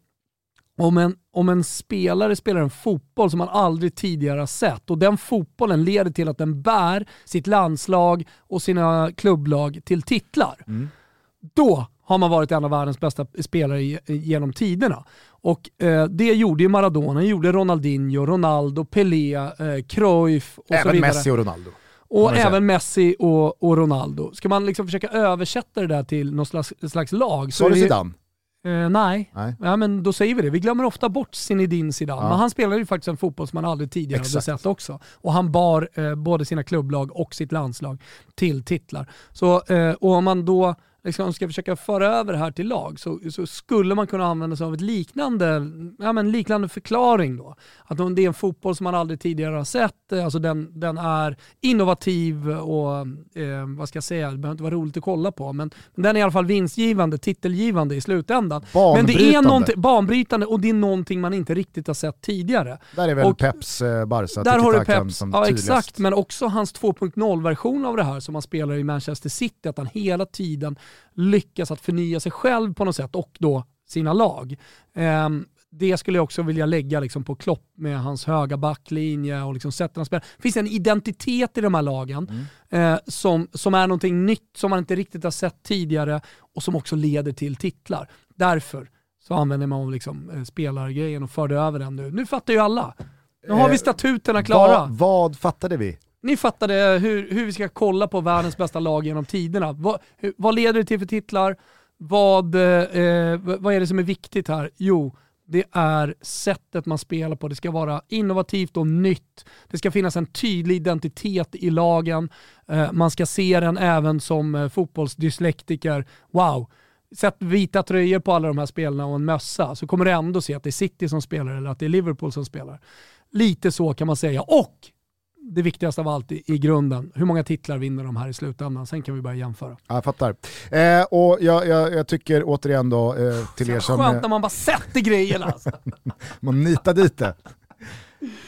om en, om en spelare spelar en fotboll som man aldrig tidigare har sett och den fotbollen leder till att den bär sitt landslag och sina klubblag till titlar. Mm. Då har man varit en av världens bästa spelare genom tiderna. Och eh, det gjorde ju Maradona, gjorde Ronaldinho, Ronaldo, Pelé, eh, Cruyff och även så vidare. Messi och Ronaldo. Och även Messi och, och, Ronaldo. Ska man liksom försöka översätta det där till något slags, slags lag så, så är det Zidane? Eh, nej. nej. Ja, men då säger vi det. Vi glömmer ofta bort Zinedine Zidane, ja. men han spelade ju faktiskt en fotboll som man aldrig tidigare Exakt. hade sett också. Och han bar eh, både sina klubblag och sitt landslag till titlar. Så, eh, och om man då liksom ska försöka föra över det här till lag så, så skulle man kunna använda sig av ett liknande, ja, men liknande förklaring då. Att det är en fotboll som man aldrig tidigare har sett, eh, alltså den, den är innovativ och eh, vad ska jag säga, det behöver inte vara roligt att kolla på, men, men den är i alla fall vinstgivande, titelgivande i slutändan. Men det är någonting, banbrytande och det är någonting man inte riktigt har sett tidigare. Där är väl och, Peps eh, Barca, där har du Peps, som Ja tydligast. exakt, men också hans 2.0-version av det här som han spelar i Manchester City, att han hela tiden lyckas att förnya sig själv på något sätt och då sina lag. Um, det skulle jag också vilja lägga liksom på Klopp med hans höga backlinje och liksom sättet han spelar. Det finns en identitet i de här lagen mm. eh, som, som är någonting nytt som man inte riktigt har sett tidigare och som också leder till titlar. Därför så använder man liksom, eh, spelargrejen och förde över den nu. Nu fattar ju alla. Nu har vi eh, statuterna klara. Vad, vad fattade vi? Ni fattade hur, hur vi ska kolla på världens bästa lag genom tiderna. Vad, hur, vad leder det till för titlar? Vad, eh, vad är det som är viktigt här? Jo, det är sättet man spelar på. Det ska vara innovativt och nytt. Det ska finnas en tydlig identitet i lagen. Eh, man ska se den även som eh, fotbollsdyslektiker. Wow, sätt vita tröjor på alla de här spelarna och en mössa så kommer du ändå se att det är City som spelar eller att det är Liverpool som spelar. Lite så kan man säga. Och det viktigaste av allt i, i, grunden. Hur många titlar vinner de här i slutändan? Sen kan vi börja jämföra. Jag fattar. Eh, och jag, jag, jag, tycker återigen då eh, till er som... Skönt när man bara sätter grejerna alltså. [LAUGHS] man nitar dit det.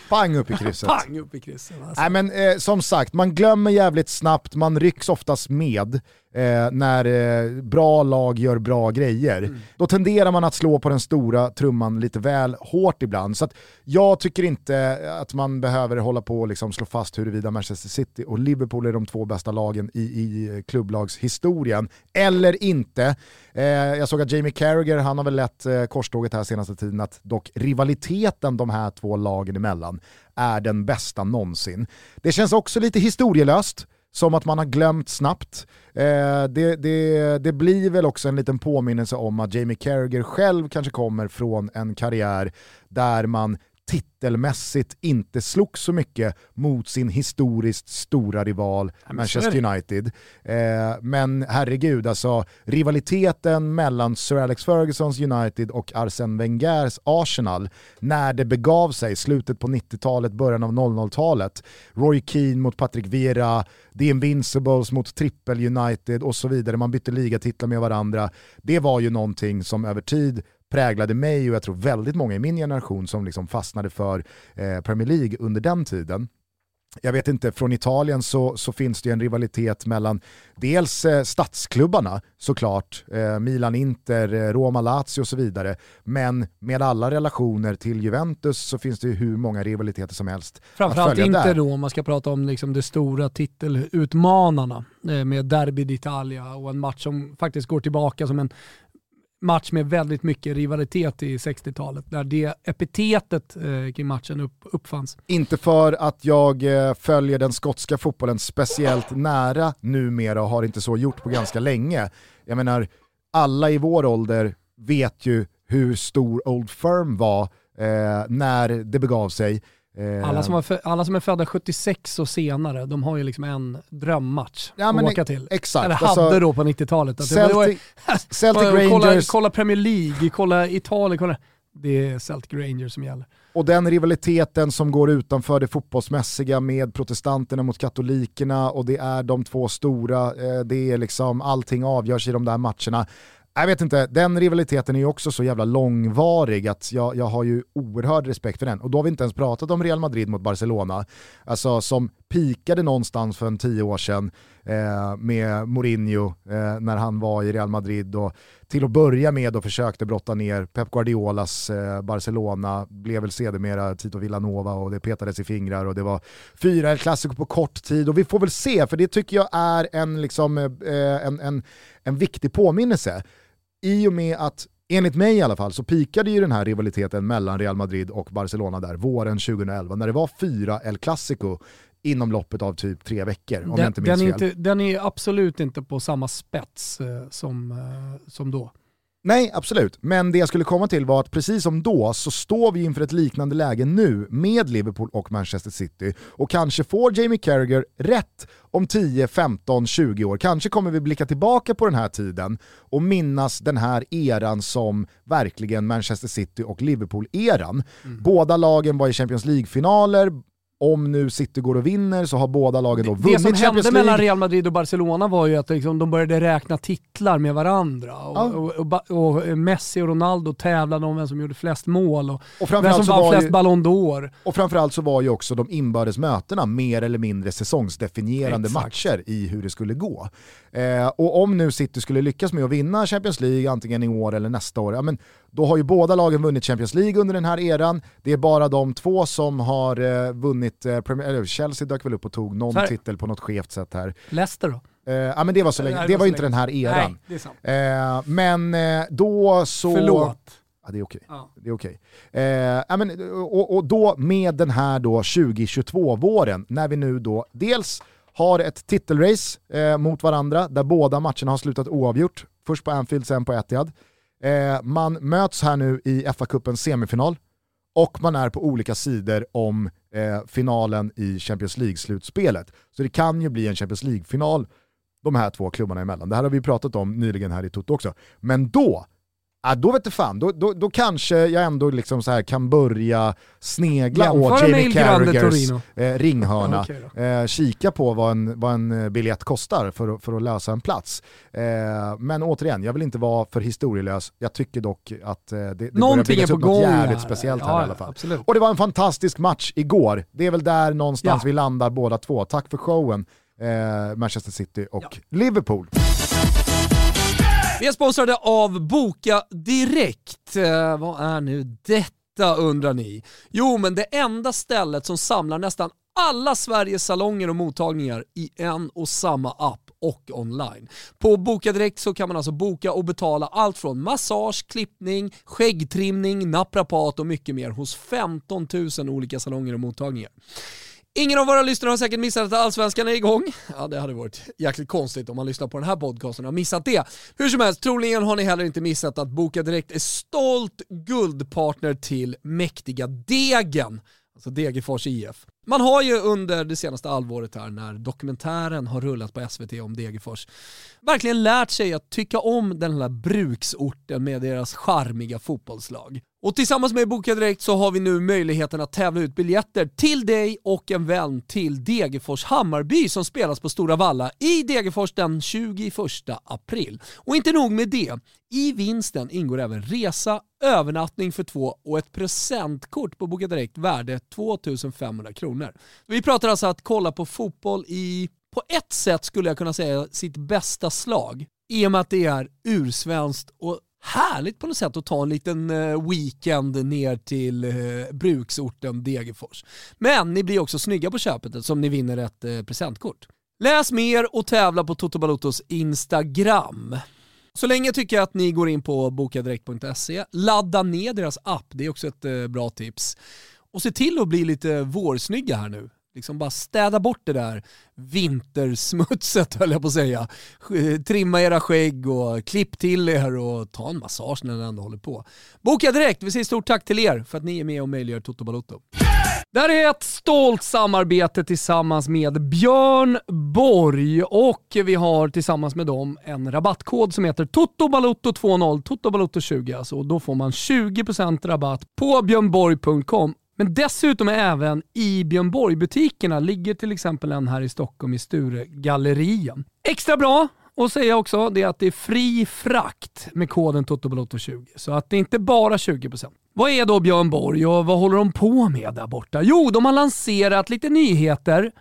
Pang upp i krysset. Pang upp i krysset. Alltså. Nej, men, eh, som sagt, man glömmer jävligt snabbt, man rycks oftast med. Eh, när eh, bra lag gör bra grejer, mm. då tenderar man att slå på den stora trumman lite väl hårt ibland. Så jag tycker inte att man behöver hålla på och liksom slå fast huruvida Manchester City och Liverpool är de två bästa lagen i, i klubblagshistorien, eller inte. Eh, jag såg att Jamie Carragher, han har väl lett eh, korståget här senaste tiden, att dock rivaliteten de här två lagen emellan är den bästa någonsin. Det känns också lite historielöst, som att man har glömt snabbt. Eh, det, det, det blir väl också en liten påminnelse om att Jamie Carragher själv kanske kommer från en karriär där man titelmässigt inte slog så mycket mot sin historiskt stora rival Manchester United. Eh, men herregud, alltså rivaliteten mellan Sir Alex Fergusons United och Arsene Wengers Arsenal när det begav sig, slutet på 90-talet, början av 00-talet. Roy Keane mot Patrick Vieira, The Invincibles mot Triple United och så vidare. Man bytte ligatitlar med varandra. Det var ju någonting som över tid präglade mig och jag tror väldigt många i min generation som liksom fastnade för eh, Premier League under den tiden. Jag vet inte, från Italien så, så finns det en rivalitet mellan dels eh, stadsklubbarna såklart, eh, Milan, Inter, eh, Roma, Lazio och så vidare. Men med alla relationer till Juventus så finns det ju hur många rivaliteter som helst. Framförallt inte då om man ska prata om liksom de stora titelutmanarna eh, med Derby d'Italia och en match som faktiskt går tillbaka som en match med väldigt mycket rivalitet i 60-talet, där det epitetet eh, kring matchen upp, uppfanns. Inte för att jag eh, följer den skotska fotbollen speciellt nära numera och har inte så gjort på ganska länge. Jag menar, alla i vår ålder vet ju hur stor Old Firm var eh, när det begav sig. Eh, alla som, för, alla som är födda 76 och senare, de har ju liksom en drömmatch ja, att åka till. Exakt. Eller hade alltså, då på 90-talet. Celtic, Celtic Rangers. Kolla, kolla, Premier League, kolla Italien, kolla. det är Celtic Rangers som gäller. Och den rivaliteten som går utanför det fotbollsmässiga med protestanterna mot katolikerna och det är de två stora, eh, det är liksom allting avgörs i de där matcherna jag vet inte, den rivaliteten är ju också så jävla långvarig att jag, jag har ju oerhörd respekt för den. Och då har vi inte ens pratat om Real Madrid mot Barcelona, alltså som pikade någonstans för en tio år sedan eh, med Mourinho eh, när han var i Real Madrid och till att börja med och försökte brotta ner Pep Guardiolas eh, Barcelona, blev väl sedermera Tito Villanova och det petades i fingrar och det var fyra Clasico på kort tid och vi får väl se, för det tycker jag är en, liksom, eh, en, en, en viktig påminnelse. I och med att enligt mig i alla fall så pikade ju den här rivaliteten mellan Real Madrid och Barcelona där våren 2011 när det var fyra El Clasico inom loppet av typ tre veckor om den, jag inte minns den fel. Inte, den är absolut inte på samma spets eh, som, eh, som då. Nej, absolut. Men det jag skulle komma till var att precis som då så står vi inför ett liknande läge nu med Liverpool och Manchester City. Och kanske får Jamie Carragher rätt om 10, 15, 20 år. Kanske kommer vi blicka tillbaka på den här tiden och minnas den här eran som verkligen Manchester City och Liverpool-eran. Mm. Båda lagen var i Champions League-finaler, om nu City går och vinner så har båda lagen då vunnit Champions League. Det som hände mellan Real Madrid och Barcelona var ju att liksom de började räkna titlar med varandra. Och, ja. och, och, och, Messi och Ronaldo tävlade om vem som gjorde flest mål och, och vem som vann flest ju, Ballon d'Or. Och framförallt så var ju också de inbördes mötena mer eller mindre säsongsdefinierande Exakt. matcher i hur det skulle gå. Eh, och om nu City skulle lyckas med att vinna Champions League antingen i år eller nästa år, ja, men då har ju båda lagen vunnit Champions League under den här eran. Det är bara de två som har eh, vunnit, eh, Premier, eller Chelsea dök väl upp och tog någon titel på något skevt sätt här. Leicester då? Eh, ja men det var så länge, det, det var, inte länge. den här eran. Nej, det är sant. Eh, men eh, då så... Förlåt. Ja, det är okej. Ja. Det är okej. Eh, men, och, och då med den här då 2022-våren, när vi nu då dels har ett titelrace eh, mot varandra där båda matcherna har slutat oavgjort. Först på Anfield, sen på Etihad. Eh, man möts här nu i FA-cupens semifinal och man är på olika sidor om eh, finalen i Champions League-slutspelet. Så det kan ju bli en Champions League-final de här två klubbarna emellan. Det här har vi pratat om nyligen här i Toto också. Men då Ja, då vet du fan, då, då, då kanske jag ändå liksom så här kan börja snegla Jämföra åt Jamie Carragers eh, ringhörna. okay eh, kika på vad en, vad en eh, biljett kostar för, för att lösa en plats. Eh, men återigen, jag vill inte vara för historielös. Jag tycker dock att eh, det, det börjar byggas upp något jävligt speciellt här ja, i alla fall. Absolut. Och det var en fantastisk match igår. Det är väl där någonstans ja. vi landar båda två. Tack för showen eh, Manchester City och. Liverpool. Vi är sponsrade av Boka Direkt. Eh, vad är nu detta undrar ni? Jo, men det enda stället som samlar nästan alla Sveriges salonger och mottagningar i en och samma app och online. På Boka Direkt så kan man alltså boka och betala allt från massage, klippning, skäggtrimning, naprapat och mycket mer hos 15 000 olika salonger och mottagningar. Ingen av våra lyssnare har säkert missat att Allsvenskan är igång. Ja, det hade varit jäkligt konstigt om man lyssnar på den här podcasten och har missat det. Hur som helst, troligen har ni heller inte missat att Boka Direkt är stolt guldpartner till mäktiga Degen, alltså Degerfors IF. Man har ju under det senaste halvåret här när dokumentären har rullat på SVT om Degerfors verkligen lärt sig att tycka om den här bruksorten med deras charmiga fotbollslag. Och tillsammans med Boka Direkt så har vi nu möjligheten att tävla ut biljetter till dig och en vän till Degerfors Hammarby som spelas på Stora Valla i Degerfors den 21 april. Och inte nog med det, i vinsten ingår även resa, övernattning för två och ett presentkort på Boka Direkt värde 2500 kronor. Vi pratar alltså att kolla på fotboll i, på ett sätt skulle jag kunna säga, sitt bästa slag. I och med att det är ursvenskt och härligt på något sätt att ta en liten eh, weekend ner till eh, bruksorten Degerfors. Men ni blir också snygga på köpet som ni vinner ett eh, presentkort. Läs mer och tävla på Toto Balutos Instagram. Så länge tycker jag att ni går in på bokadirekt.se, ladda ner deras app, det är också ett bra tips. Och se till att bli lite vårsnygga här nu. Liksom bara städa bort det där vintersmutset [LAUGHS] höll jag på att säga. Eh, trimma era skägg och klipp till er och ta en massage när ni ändå håller på. Boka direkt, vi säger stort tack till er för att ni är med och möjliggör Toto Balotto. Det här är ett stolt samarbete tillsammans med Björn Borg och vi har tillsammans med dem en rabattkod som heter TOTOBALOTTO20, TOTOBALOTTO20 alltså, och då får man 20% rabatt på björnborg.com men dessutom även i Björn Borg-butikerna ligger till exempel en här i Stockholm i Sturegallerian. Extra bra att säga också det är att det är fri frakt med koden TOTOBALOTTO20. Så att det är inte bara 20%. Vad är då Björn Borg och vad håller de på med där borta? Jo, de har lanserat lite nyheter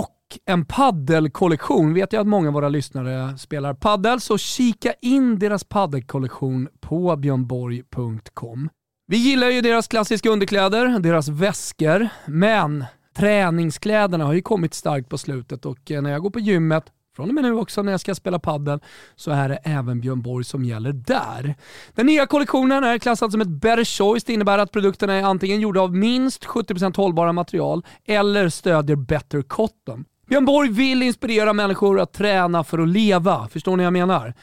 och en paddelkollektion. Vet jag att många av våra lyssnare spelar paddel, så kika in deras paddelkollektion på björnborg.com. Vi gillar ju deras klassiska underkläder, deras väskor, men träningskläderna har ju kommit starkt på slutet och eh, när jag går på gymmet från och med nu också när jag ska spela padel så är det även Björn Borg som gäller där. Den nya kollektionen är klassad som ett better choice. Det innebär att produkterna är antingen gjorda av minst 70% hållbara material eller stödjer better cotton. Björn Borg vill inspirera människor att träna för att leva. Förstår ni vad jag menar?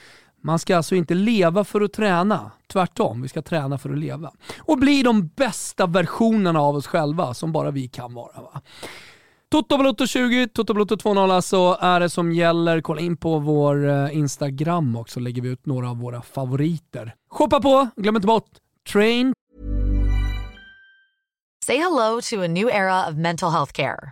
Man ska alltså inte leva för att träna. Tvärtom, vi ska träna för att leva. Och bli de bästa versionerna av oss själva som bara vi kan vara. Va? Toto Balotto 20, Toto Balotto 2.0 alltså är det som gäller. Kolla in på vår eh, Instagram också, lägger vi ut några av våra favoriter. Shoppa på, glöm inte bort Train. Say hello to a new era of mental health care.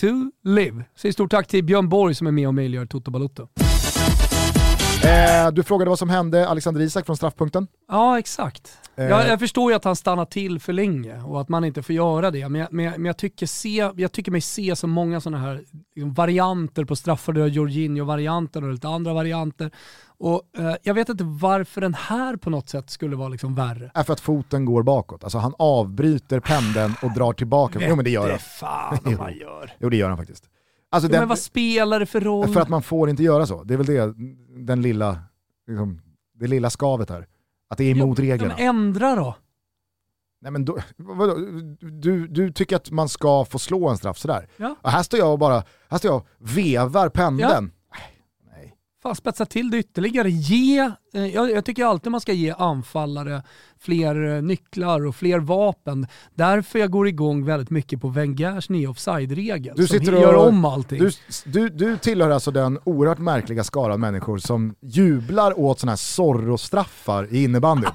To live. Säg stort tack till Björn Borg som är med och möjliggör Toto Balotto. Eh, du frågade vad som hände Alexander Isak från straffpunkten. Ja, exakt. Eh. Jag, jag förstår ju att han stannar till för länge och att man inte får göra det, men jag, men jag, men jag, tycker, se, jag tycker mig se så många sådana här liksom, varianter på straffar. Du har Jorginho-varianten och lite andra varianter. Och eh, Jag vet inte varför den här på något sätt skulle vara liksom värre. Är för att foten går bakåt. Alltså han avbryter pendeln och drar tillbaka. Jo men det gör han. Det fan om man gör. [LAUGHS] Jo det gör han faktiskt. Alltså, Ja, den, men vad spelar det för roll? för att man får inte göra så. Det är väl det, den lilla, liksom, det lilla skavet här. Att det är emot Ja, reglerna. men ändra då. Nej, men då, vadå? Du, du tycker att man ska få slå en straff sådär? Ja. Och här står jag och bara här står jag och vevar pendeln. Nej. Fan, spetsa till det ytterligare. Ge, eh, jag, jag tycker alltid man ska ge anfallare fler eh, nycklar och fler vapen. Därför jag går igång väldigt mycket på Wengers nya offside-regel. Du som sitter och- gör om allting. Du, du, du tillhör alltså den oerhört märkliga skaran människor som jublar åt sådana här Zorro-straffar i innebandyn.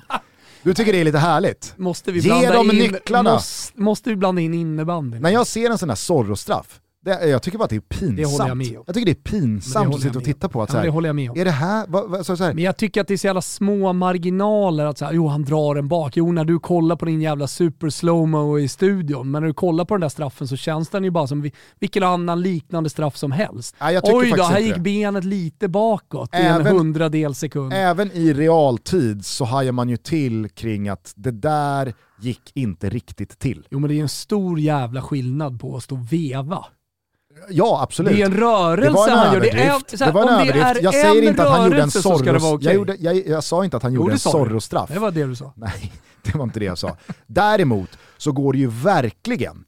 Du tycker det är lite härligt. måste vi Ge dem in, nycklarna. Måste, måste vi blanda in innebandyn? När jag ser en sån här Zorro-straff, det, jag tycker bara att det är pinsamt. Det håller jag med om. Jag tycker det är pinsamt att sitta och titta på. Att Ja, så här, det håller jag med om. Är det här, vad, vad, så, så här Men jag tycker att det är så jävla små marginaler att säga, jo han drar en bak. Jo när du kollar på din jävla super slowmo i studion, men när du kollar på den där straffen så känns den ju bara som vi- vilken annan liknande straff som helst. Tycker Oj då, här gick det. benet lite bakåt i Även- en hundradel sekund. Även i realtid så hajar man ju till kring att det där gick inte riktigt till. Jo men det är en stor jävla skillnad på att stå och veva. Ja, absolut. Det är en rörelse Det var en han gör. Det är, överdrift. så här, Det var en överdrift. Jag säger inte att han gjorde en Zorros... okej. Jag, gjorde, jag, jag sa inte att han Jo, gjorde det en. Zorro-straff. Det var det du sa. [LAUGHS] Nej, det var inte det jag sa. Däremot så går det ju verkligen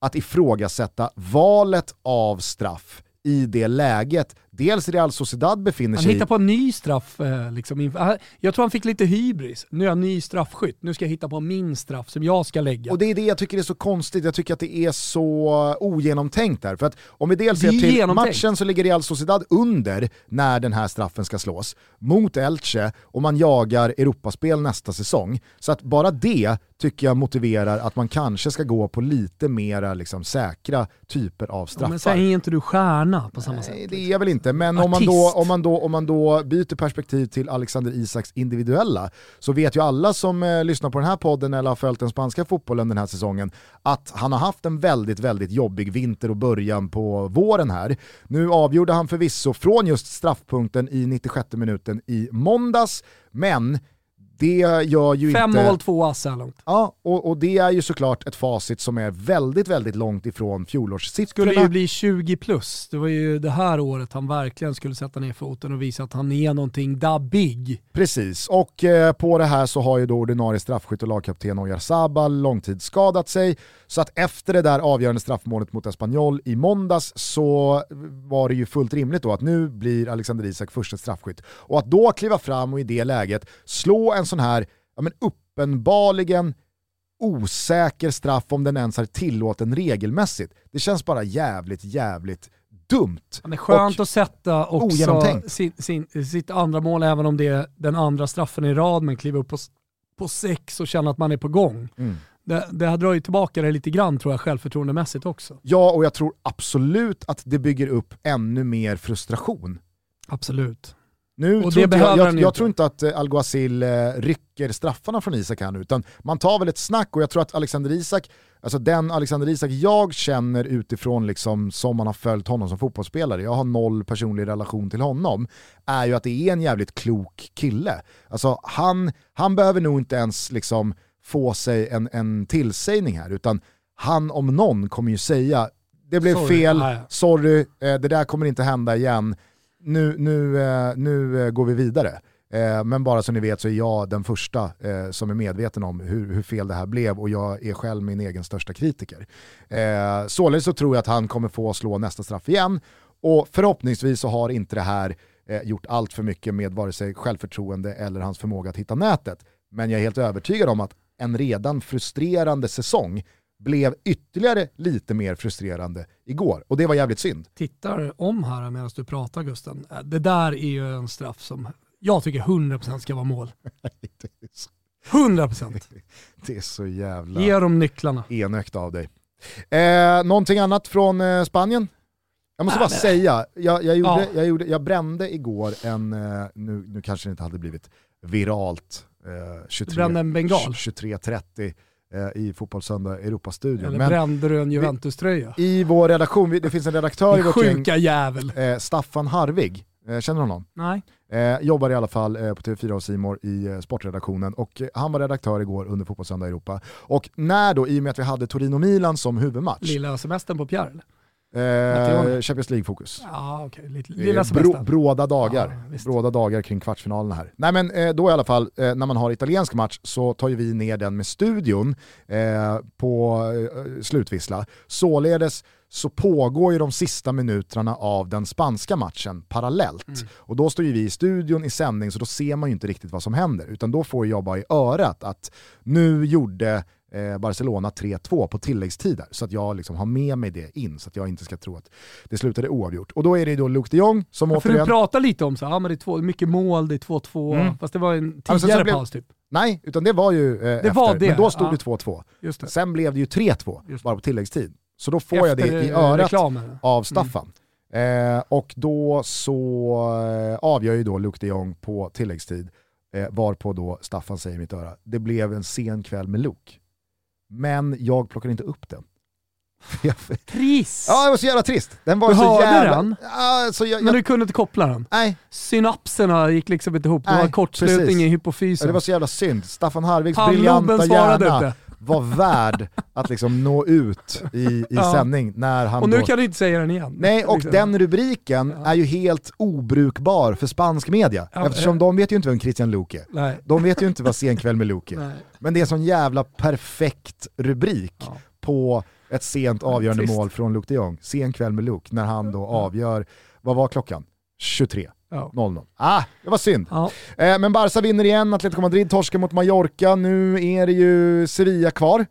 att ifrågasätta valet av straff i det läget. Dels Real Sociedad befinner Han sig i... hittar på en ny straff. eh, Liksom. han- Jag tror han fick lite hybris. Nu är jag ny straffskytt. Nu ska jag hitta på min straff som jag ska lägga. Och det är det jag tycker är så konstigt, jag tycker att det är så ogenomtänkt där. För att om vi dels ser till genomtänkt. matchen så ligger Real Sociedad under när den här straffen ska slås mot Elche och man jagar Europaspel nästa säsong. Så att bara det tycker jag motiverar att man kanske ska gå på lite mera liksom, säkra typer av Ja, straffar. men sen är inte du stjärna på samma Nej, sätt. det är jag väl inte, men om man, då, om, man då, om man då byter perspektiv till Alexander Isaks individuella så vet ju alla som eh, lyssnar på den här podden eller har följt den spanska fotbollen den här säsongen att han har haft en väldigt, väldigt jobbig vinter och början på våren här. Nu avgjorde han förvisso från just straffpunkten i 96 minuten i måndags, men det gör ju Fem inte... mål, två ass långt. Ja, och, och det är ju såklart ett facit som är väldigt, väldigt långt ifrån fjolårssiffrorna. Skulle ju bli 20 plus. Det var ju det här året han verkligen skulle sätta ner foten och visa att han är någonting da big. Precis, och eh, på det här så har ju då ordinarie straffskytt och lagkapten Oyarzabal långtidsskadat sig. Så att efter det där avgörande straffmålet mot Espanyol i måndags så var det ju fullt rimligt då att nu blir Alexander Isak första straffskytt. Och att då kliva fram och i det läget slå en sån här, ja men uppenbarligen osäker straff om den ens är tillåten regelmässigt. Det känns bara jävligt, jävligt dumt. Men det är skönt att sätta också sin, sin, sitt andra mål, även om det är den andra straffen i rad, men kliva upp på, på sex och känna att man är på gång. Mm. Det, det här drar ju tillbaka det lite grann tror jag, självförtroendemässigt också. Ja, och jag tror absolut att det bygger upp ännu mer frustration. Absolut. Nu Och tror inte jag, jag, jag tror inte att eh, Alguacil eh, rycker straffarna från Isak här nu, utan man tar väl ett snack och jag tror att Alexander Isak, alltså den Alexander Isak jag känner utifrån liksom som man har följt honom som fotbollsspelare, jag har noll personlig relation till honom, är ju att det är en jävligt klok kille. Alltså han, han behöver nog inte ens liksom få sig en, en tillsägning här, utan han om någon kommer ju säga det blev Sorry. fel, ja. sorry, eh, det där kommer inte hända igen, nu, nu, eh, nu eh, går vi vidare. Eh, Men bara så ni vet så är jag den första som är medveten om hur, hur fel det här blev och jag är själv min egen största kritiker. Eh, Således så tror jag att han kommer få slå nästa straff igen och förhoppningsvis så har inte det här gjort allt för mycket med vare sig självförtroende eller hans förmåga att hitta nätet. Men jag är helt övertygad om att en redan frustrerande säsong blev ytterligare lite mer frustrerande igår. Och det var jävligt synd. Tittar om här medan du pratar Gusten. Äh, det där är ju en straff som jag tycker 100% ska vara mål. [LAUGHS] 100%. Det är så jävla Ge dem nycklarna. enögt av dig. Eh, någonting annat från eh, Spanien? Jag måste Nej, bara men- säga, jag, jag, gjorde, Ja. jag, gjorde, jag brände igår en, eh, nu, nu kanske det inte hade blivit viralt, eh, 23 Brände en bengal. 23.30 eh, i Fotbollssöndag Europastudion. Eller brände du en Juventus-tröja? i vår redaktion, det finns en redaktör i vårt gäng, sjuka jävel. eh, Staffan Harvig, eh, känner du honom? Nej. Eh, jobbar i alla fall eh, på TV4 och Simor i eh, sportredaktionen och eh, han var redaktör igår under Fotbollssöndag Europa. Och när då, i och med att vi hade Torino-Milan som huvudmatch, Lilla semestern på Pierre eller? Eh. Champions League-fokus. Okej, lite- Eh, lilla bro, bråda dagar. Visst. bråda dagar kring kvartsfinalerna här. Nej men eh, då i alla fall, eh, när man har italiensk match så tar ju vi ner den med studion eh, på eh, slutvissla. Således så pågår ju de sista minuterna av den spanska matchen parallellt. Mm. Och då står ju vi i studion i sändning så då ser man ju inte riktigt vad som händer. Utan då får jag bara i örat att nu gjorde eh, Barcelona 3-2 på tilläggstider. Så att jag liksom har med mig det in så att jag inte ska tro att det slutade oavgjort. Och då är det ju då Luke de Jong som För du återigen... pratar lite om så, ja men det är två, mycket mål, det är 2-2, Mm. fast det var en tidigare blev- paus typ. Nej, utan det var ju eh, efter. var det, Men då stod ja. det 2-2. Just det. Sen blev det ju 3-2, Just bara på tilläggstid. Så då får jag det Efter, i eh, örat reklamen. av Staffan. Eh, och då så eh, avgör ju då Luke de Jong på tilläggstid, eh, varpå då Staffan säger i mitt öra, det blev en sen kväll med Luke. Men jag plockar inte upp den. [LAUGHS] Trist! ja, det var så jävla trist. Den var Du så hörde jävla... den? Ja, så jag, Men jag, du kunde inte koppla den? nej, Synapserna gick liksom inte ihop, det Nej, var kortslutning precis. i Ja, hypofysen. det var så jävla synd. Staffan Pannloben briljanta hjärna inte. Var värd att liksom nå ut i, i Ja. sändning när han Och nu då... kan du inte säga den igen. Nej, och Liksom. den rubriken Ja. är ju helt obrukbar för spansk media. Ja, eftersom de vet ju inte vem Christian Luke är. Nej. De vet ju inte vad Sen kväll med Luke är. Men det är en sån jävla perfekt rubrik på ett sent avgörande mål från Luke de Jong. Sen kväll med Luke, när han då avgör, vad var klockan? 23. Ja. 0-0. Ah, det var synd. Ja. Eh, men Barca vinner igen, Atletico Madrid torskar mot Mallorca, nu är det ju Sevilla kvar.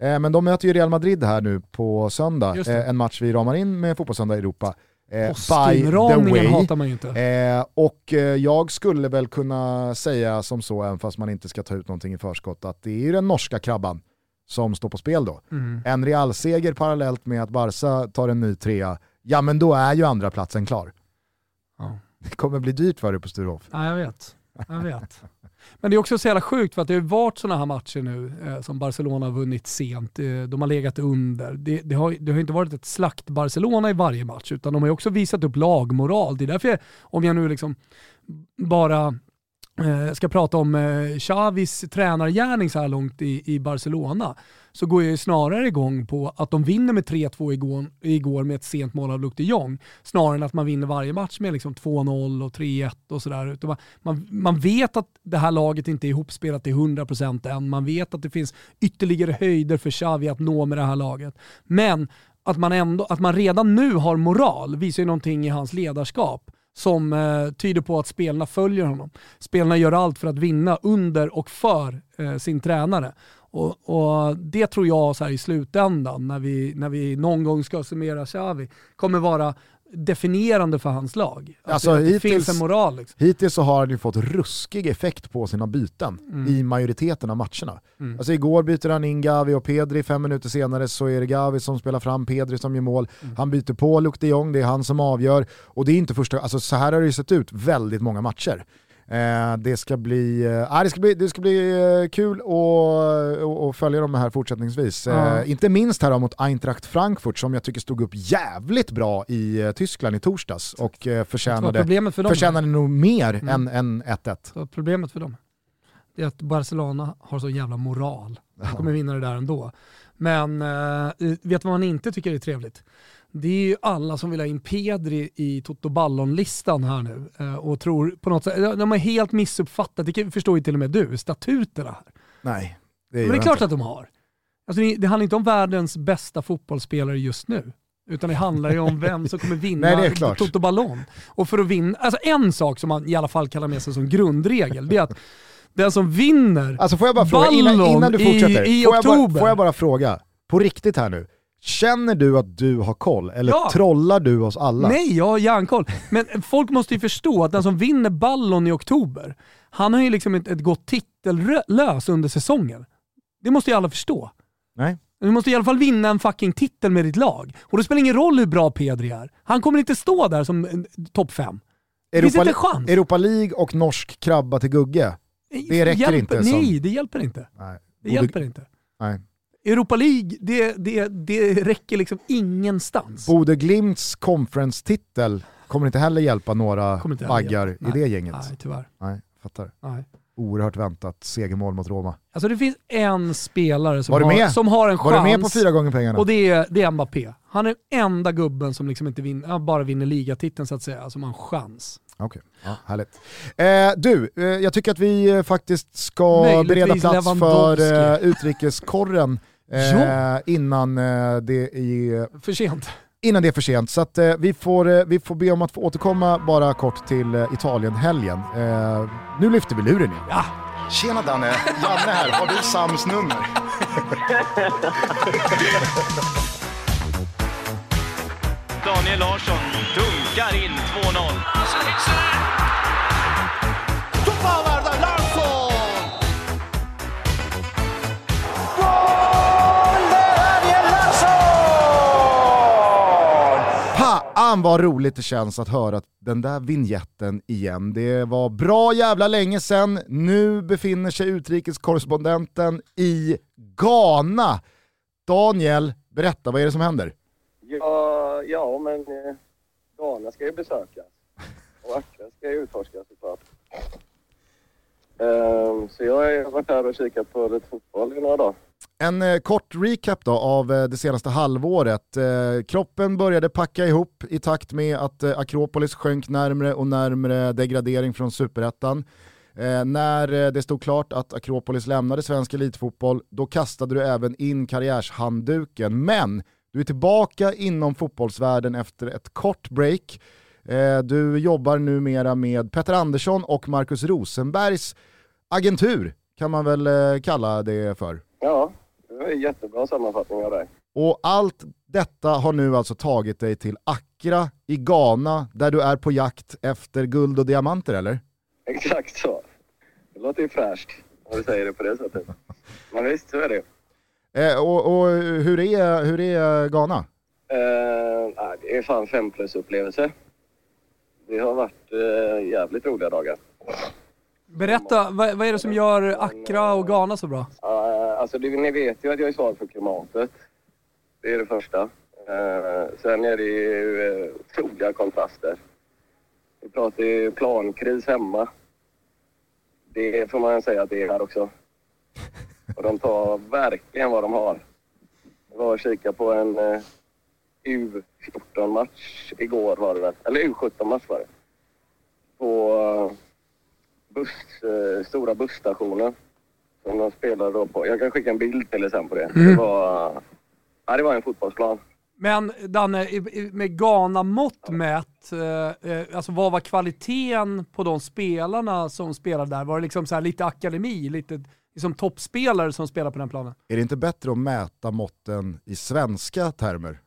Eh, men de möter ju Real Madrid här nu på söndag, eh, en match vi ramar in med Fotbollssöndag Europa. Eh, by the way. hatar man ju inte. Eh, och eh, jag skulle väl kunna säga som så, även fast man inte ska ta ut någonting i förskott, att det är ju den norska krabban som står på spel då. Mm. En Real-seger parallellt med att Barca tar en ny trea, ja men då är ju andra platsen klar. Ja. Det kommer bli dyrt för dig på Sturehof. Ja, jag vet. Jag vet. Men det är också så jävla sjukt för att det har varit sådana här matcher nu eh, som Barcelona har vunnit sent. Eh, de har legat under. Det, det, har, det har inte varit ett slakt-Barcelona i varje match utan de har ju också visat upp lagmoral. Det är därför, jag, om jag nu liksom bara eh, ska prata om eh, Xavis tränargärning så här långt i, i Barcelona så går jag ju snarare igång på att de vinner med 3-2 igår, igår med ett sent mål av Luke de Jong snarare än att man vinner varje match med liksom 2-0 och 3-1 och sådär. Man, man, man vet att det här laget inte är ihopspelat till 100% än. Man vet att det finns ytterligare höjder för Xavi att nå med det här laget. Men att man, ändå, att man redan nu har moral visar ju någonting i hans ledarskap som eh, tyder på att spelarna följer honom. Spelarna gör allt för att vinna under och för eh, sin tränare. Och, och Det tror jag så här i slutändan, när vi, när vi någon gång ska summera Xavi, kommer vara definierande för hans lag. Alltså, det hittills- finns en moral. Liksom. Hittills så har han ju fått ruskig effekt på sina byten i majoriteten av matcherna. Mm. Alltså igår byter han in Gavi och Pedri, fem minuter senare så är det Gavi som spelar fram Pedri som gör mål. Mm. Han byter på Luke de Jong, det är han som avgör. Och det är inte första, alltså så här har det ju sett ut väldigt många matcher. Eh, det, ska bli, eh, det ska bli, det ska bli eh, kul att att- följa dem här fortsättningsvis. Eh, Ja. inte minst här mot Eintracht Frankfurt som jag tycker stod upp jävligt bra i eh, Tyskland i torsdags och eh, förtjänade, problemet för dem. förtjänade nog mer Mm. än, än 1-1. Så problemet för dem är att Barcelona har så jävla moral. De kommer vinna det där ändå. Men vet du vad man inte tycker är trevligt? Det är ju alla som vill ha in Pedri i Toto Ballon-listan här nu eh, och tror på något sätt, de har helt missuppfattat, det förstår ju till och med du, statuterna här. Nej, det Men gör det är klart inte. att de har. Alltså, det- handlar inte om världens bästa fotbollsspelare just nu. Utan det handlar ju om vem som kommer [LAUGHS] vinna Nej, är. Toto Ballon. Och för att vinna, alltså en sak som man i alla fall kan ha med sig som grundregel, det är att den som vinner Alltså får jag bara fråga, innan, innan du fortsätter, i, i får, jag bara, oktober. får jag bara fråga, på riktigt här nu, känner du att du har koll? Eller Ja. trollar du oss alla? Nej, jag har järnkoll. Men folk måste ju förstå att den som vinner Ballon i oktober, han har ju liksom ett, ett gått titellös under säsongen. Det måste ju alla förstå. Nej. Du måste i alla fall vinna en fucking titel med ditt lag. Och det spelar ingen roll hur bra Pedri är. Han kommer inte stå där som en topp fem. Det finns Europa, inte en chans. Europa League och norsk krabba till Gugge? Det räcker hjälper, inte som- Nej, det hjälper inte. Nej. Det Borde- hjälper inte. Nej. Europa League, det, det, det räcker liksom ingenstans. Bode Glimts conference-titel kommer inte heller hjälpa några heller baggar hjälpa. i Nej. det gänget. Nej, tyvärr. Nej, fattar. Nej. Oerhört väntat segermål mot Roma. Alltså det finns en spelare som, Var har, som har en Var chans. du med på fyra gånger pengarna? Och det är, det är Mbappé. Han är den enda gubben som liksom inte vinner, bara vinner ligatiteln så att säga, som har en chans. Okej, ja, härligt. Eh, du, eh, jag tycker att vi eh, faktiskt ska Möjligtvis bereda plats för eh, utrikeskorren [LAUGHS] eh, innan, eh, det är, För sent. innan det är för sent. Så att, eh, vi, får, eh, vi får be om att få återkomma bara kort till eh, Italien-helgen. Eh, nu lyfter vi luren igen. Ja. Tjena Danne, Janne här. Har du Sams nummer? Daniel Larsson dunkar in 2-0. Fan vad roligt det känns att höra den där vignetten igen. Det var bra jävla länge sedan. Nu befinner sig utrikeskorrespondenten i Ghana. Daniel, berätta, vad är det som händer? Ja, ja men eh, Ghana ska ju besökas. Och Accra ska ju utforskas såklart. Ehm, så jag har varit här och kikat på lite fotboll i några dagar. En eh, kort recap då av eh, det senaste halvåret. Eh, kroppen började packa ihop i takt med att eh, Akropolis sjönk närmre och närmre degradering från superettan. Eh, när eh, det stod klart att Akropolis lämnade svensk elitfotboll, då kastade du även in karriärshandduken. Men du är tillbaka inom fotbollsvärlden efter ett kort break. Eh, du jobbar numera med Petter Andersson och Marcus Rosenbergs agentur, kan man väl eh, kalla det för. Ja, det var en jättebra sammanfattning av dig. Och allt detta har nu alltså tagit dig till Accra i Ghana där du är på jakt efter guld och diamanter eller? Exakt så. Det låter ju fräscht om du säger det på det sättet. [LAUGHS] Men visst, så är det. Eh, och och hur, är, hur är Ghana? Eh, det är fan fem plus upplevelse. Det har varit eh, jävligt roliga dagar. Berätta, vad, vad är det som gör Accra och Ghana så bra? Alltså det, ni vet ju att jag är svag för klimatet. Det är det första. Eh, sen är det ju eh, otroliga kontraster. Vi pratar ju plankris hemma. Det får man säga att det är här också. Och de tar verkligen vad de har. Jag var och kikade på en eh, U14-match igår var det väl. Eller U17-match var det. På eh, buss, eh, stora busstationen. Som de spelade då på. Jag kan skicka en bild till er sen på det. Det var... Ja, det var en fotbollsplan. Men Danne, med Ghana-mått mätt, eh, eh, alltså vad var kvaliteten på de spelarna som spelade där? Var det liksom så här lite akademi, lite liksom toppspelare som spelar på den planen? Är det inte bättre att mäta måtten i svenska termer?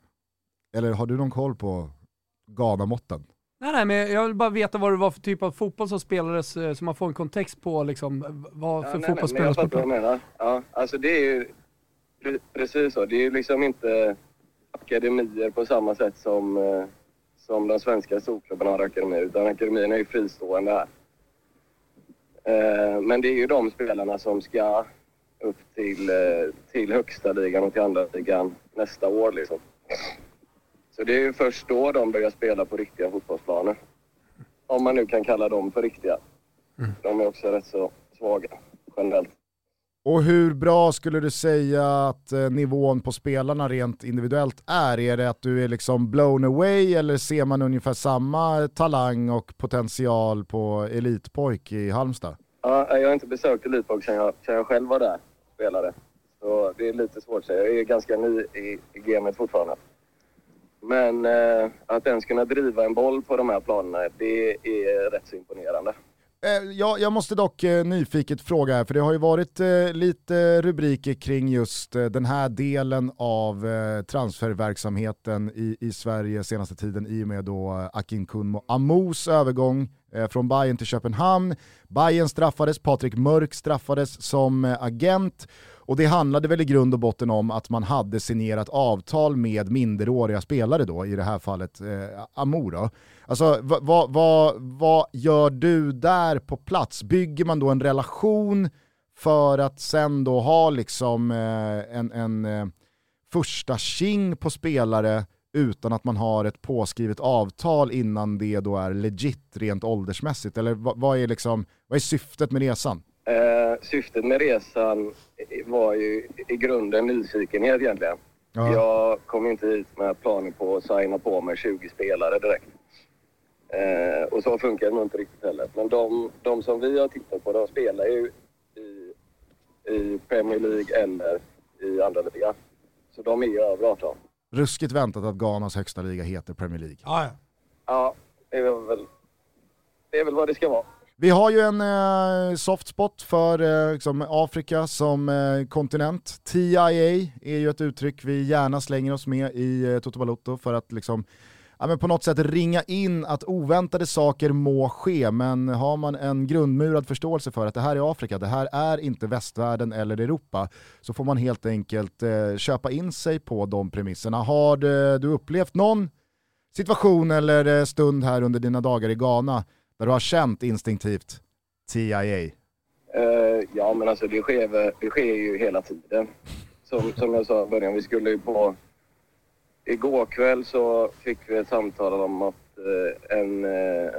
Eller har du någon koll på Ghana-måtten? Nej, nej, men jag vill bara veta vad det var för typ av fotboll som spelades, eh, så man får en kontext på liksom, vad för Ja, nej, fotboll spelades jag på plan. menar. Ja, alltså det är ju pre- precis så. Det är ju liksom inte akademier på samma sätt som, eh, som de svenska storklubbarna har akademier. Utan akademierna är ju fristående här. Eh, Men det är ju de spelarna som ska upp till, till högsta ligan och till andra ligan nästa år liksom. Så det är ju först då de börjar spela på riktiga fotbollsplaner. Om man nu kan kalla dem för riktiga. De är också rätt så svaga generellt. Och hur bra skulle du säga att eh, nivån på spelarna rent individuellt är? Är det att du är liksom blown away eller ser man ungefär samma talang och potential på elitpojk i Halmstad? Ja, jag har inte besökt Elitbox sen jag, sen jag själv var där och spelade. Så det är lite svårt att säga. Jag är ganska ny i, i gamet fortfarande. Men eh, att ens kunna driva en boll på de här planerna, det är rätt så imponerande. Eh, jag, jag måste dock eh, nyfiket fråga här, för det har ju varit eh, lite rubriker kring just den här delen av transferverksamheten i, i Sverige senaste tiden i och med då Akin Kunmo Amos övergång från Bayern till Köpenhamn. Bayern straffades, Patrik Mörk straffades som agent och det handlade väl i grund och botten om att man hade signerat avtal med minderåriga spelare då, i det här fallet eh, Amora. Alltså vad, va, va, va gör du där på plats? Bygger man då en relation för att sen då ha liksom eh, en, en eh, första king på spelare utan att man har ett påskrivet avtal innan det då är legit rent åldersmässigt? Eller vad, vad är, liksom, vad är syftet med resan? Eh, syftet med resan var ju i grunden nyfikenhet egentligen. Ja. Jag kom inte hit med planer på att signa på med 20 spelare direkt. Eh, och så funkar det nog inte riktigt heller. Men de, de som vi har tittat på, de spelar ju i, i Premier League eller i andra liga. Så de är ju över 18. Ruskigt väntat att Ghanas högsta liga heter Premier League. Ja, ja. Ja, det är väl, det är väl vad det ska vara. Vi har ju en eh, soft spot för eh, liksom Afrika som eh, kontinent. TIA är ju ett uttryck vi gärna slänger oss med i eh, Toto Balotto för att liksom, ja, men på något sätt ringa in att oväntade saker må ske, men har man en grundmurad förståelse för att det här är Afrika, det här är inte västvärlden eller Europa, så får man helt enkelt eh, köpa in sig på de premisserna. Har du, du upplevt någon situation eller eh, stund här under dina dagar i Ghana där du har känt instinktivt TIA? Uh, eh, ja, men alltså det sker, det sker ju hela tiden. Som, som jag sa i början, vi skulle ju på... Igår kväll så fick vi ett samtal om att uh, en, uh,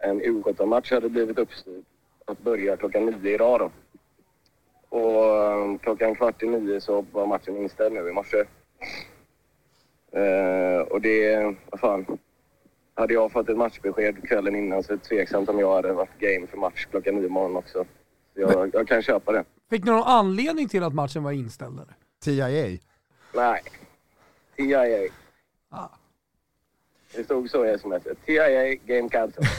en U17-match hade blivit uppstyrd att börja klockan nio idag då. Och klockan kvart i nio så var matchen inställd nu i morse. Och det, vad fan. Hade jag fått ett matchbesked kvällen innan så är det tveksamt om jag hade varit game för match klockan nio imorgon också. Så jag, jag kan köpa det. Fick ni någon anledning till att matchen var inställd? Eller? TIA? Nej. TIA. Ah. Det stod så i sms. TIA game cancel. [LAUGHS]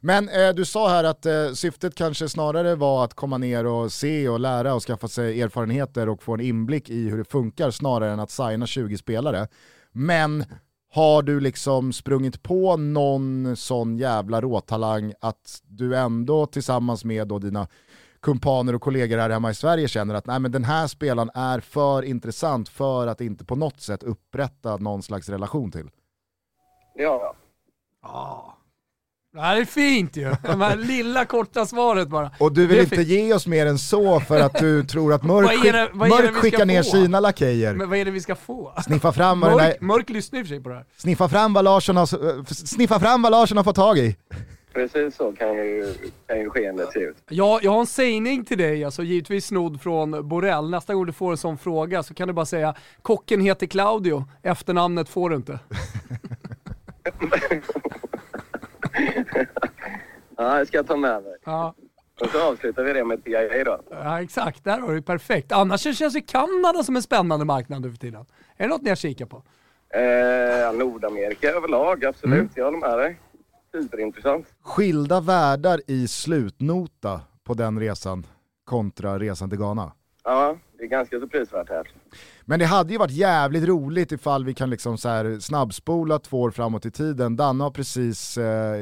Men eh, du sa här att eh, syftet kanske snarare var att komma ner och se och lära och skaffa sig erfarenheter och få en inblick i hur det funkar snarare än att signa 20 spelare. Men har du liksom sprungit på någon sån jävla råtalang att du ändå tillsammans med då dina kumpaner och kollegor här hemma i Sverige känner att nej, men den här spelaren är för intressant för att inte på något sätt upprätta någon slags relation till? Det har jag. Ja. Det här är fint ju. Det här [LAUGHS] lilla korta svaret bara. Och du vill inte fint. ge oss mer än så för att du [LAUGHS] tror att Mörk, Vad är det- vad är det mörk skickar ner få? sina lakejer. Men vad är det vi ska få? Sniffa fram, vad Mörk, mörk lyssnar i och för sig på det här. sniffa, fram vad Larsson har, sniffa fram vad Larsson har fått tag i. Precis så kan ju, kan ju skeendet se ut. Ja, jag har en sägning till dig, alltså givetvis snodd från Borrell. Nästa gång du får en sån fråga så kan du bara säga kocken heter Claudio, efternamnet får du inte. [LAUGHS] [LAUGHS] Ja, det ska jag ta med mig. Ja, Och så avslutar vi det med TIA då. ja exakt, där har du perfekt. Annars känns ju Kanada som en spännande marknad nu för tiden. Är det något ni har kikat på? Eh, Nordamerika överlag, absolut. Jag håller med dig. Superintressant. Skilda världar i slutnota på den resan kontra resan till Ghana. Ja, det är ganska så prisvärt här. Men det hade ju varit jävligt roligt ifall vi kan liksom så här snabbspola två år framåt i tiden. Danne har precis eh,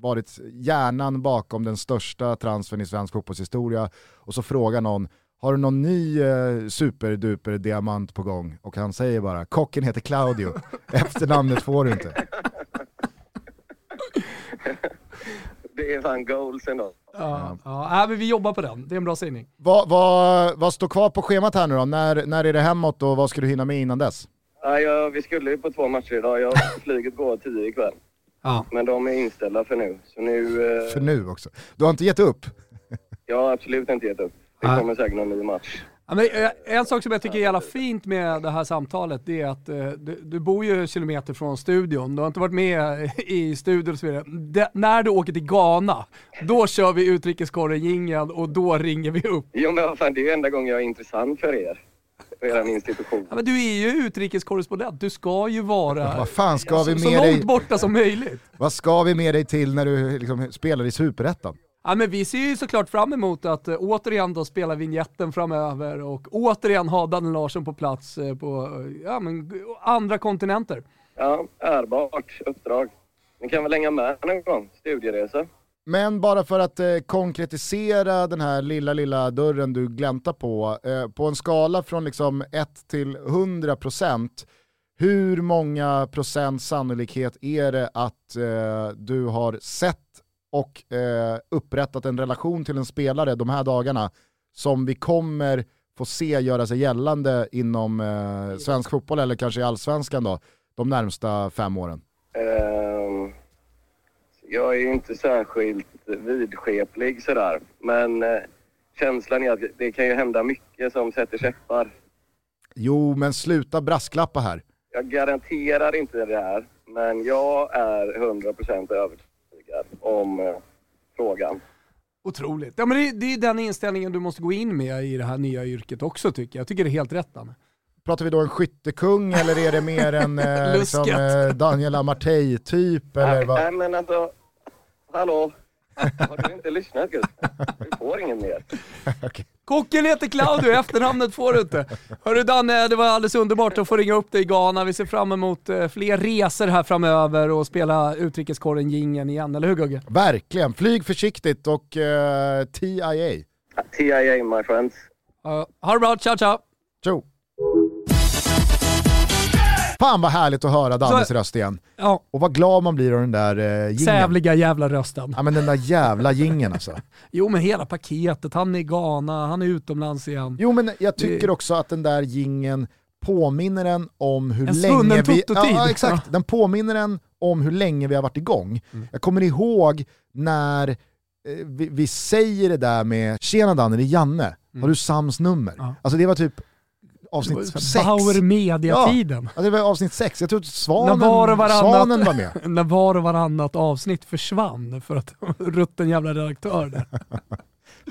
varit hjärnan bakom den största transfern i svensk fotbollshistoria och så frågar någon har du någon ny eh, superduper diamant på gång? Och han säger bara, kocken heter Claudio, efternamnet får du inte. [LAUGHS] Det är fan goals ändå. Ja, ja. äh, men vi jobbar på den. Det är en bra sägning. Vad, vad, vad står kvar på schemat här nu då? När, när är det hemåt och vad ska du hinna med innan dess? Ja, jag, vi skulle ju på två matcher idag. Jag, [LAUGHS] flyget går tio ikväll. Ja. Men de är inställda för nu. Så nu... Eh, För nu också. Du har inte gett upp? Jag har absolut inte gett upp. Det kommer säkert någon ny match. Ja, men, eh, en sak som jag tycker är jävla fint med det här samtalet, det är att eh, du, du bor ju en kilometer från studion, du har inte varit med [LAUGHS] i studion och så vidare. Det, när du åker till Ghana, då kör vi utrikeskorren och då ringer vi upp. Jo men vad fan, det är ju enda gången jag är intressant för er. er institution. Ja, men du är ju utrikeskorrespondent, du ska ju vara Vad fan ska vi så, så med långt dig? borta som möjligt. Vad ska vi med dig till när du liksom spelar i Superettan? Ja, men vi ser ju såklart fram emot att äh, återigen då spela vignetten framöver och återigen ha Daniel Larsson på plats äh, på äh, ja, men, andra kontinenter. Ja, ärbart uppdrag. Ni kan väl hänga med någon gång? Studieresa. Men bara för att eh, konkretisera den här lilla, lilla dörren du gläntar på, eh, på en skala från liksom 1 till 100 procent, hur många procent sannolikhet är det att eh, du har sett och eh, upprättat en relation till en spelare de här dagarna som vi kommer få se göra sig gällande inom eh, svensk fotboll eller kanske i allsvenskan då, de närmsta fem åren? Ehm, jag är ju inte särskilt vidskeplig sådär. Men eh, känslan är att det kan ju hända mycket som sätter käppar. Jo, men sluta brasklappa här. Jag garanterar inte det här, men jag är 100% övertygad om eh, frågan. Otroligt. Ja, men det, det är den inställningen du måste gå in med i det här nya yrket också tycker jag. Jag tycker det är helt rätt Danne. Pratar vi då en skyttekung eller är det mer en eh, [LAUGHS] liksom, eh, Daniel Amartey-typ? Eller vad? nej, men alltså, hallå? Har du inte lyssnat Gus? Du får ingen mer. [LAUGHS] Kocken heter Claudio, efternamnet får du inte. Hörru Danne, det var alldeles underbart att få ringa upp dig i Ghana. Vi ser fram emot eh, fler resor här framöver och spela utrikeskorren jingeln igen, eller hur Gugge? Verkligen, flyg försiktigt och eh, TIA. TIA my friends. Uh, ha det bra, ciao ciao! Tjo! Fan vad härligt att höra Dannes Så- röst igen. Ja, Och vad glad man blir av den där eh, sävliga jävla rösten. Ja men den där jävla jingeln alltså. [LAUGHS] Jo men hela paketet, han är i Ghana, han är utomlands igen. Jo men jag tycker också att den där jingeln påminner en om hur En länge vi... Toto-tid. Ja, exakt. Den påminner en om hur länge vi har varit igång. Mm. Jag kommer ihåg när eh, vi, vi säger det där med “Tjena Danne, det är Janne, har du Sams nummer?” Mm. Ja. Alltså det var typ avsnitt sex. Bauer media-tiden. Ja, det var avsnitt sex. Jag tror att Svanen, När var och varannat- Svanen var med. [LAUGHS] När var och varannat avsnitt försvann för att [LAUGHS] rutten jävla redaktör där. [LAUGHS]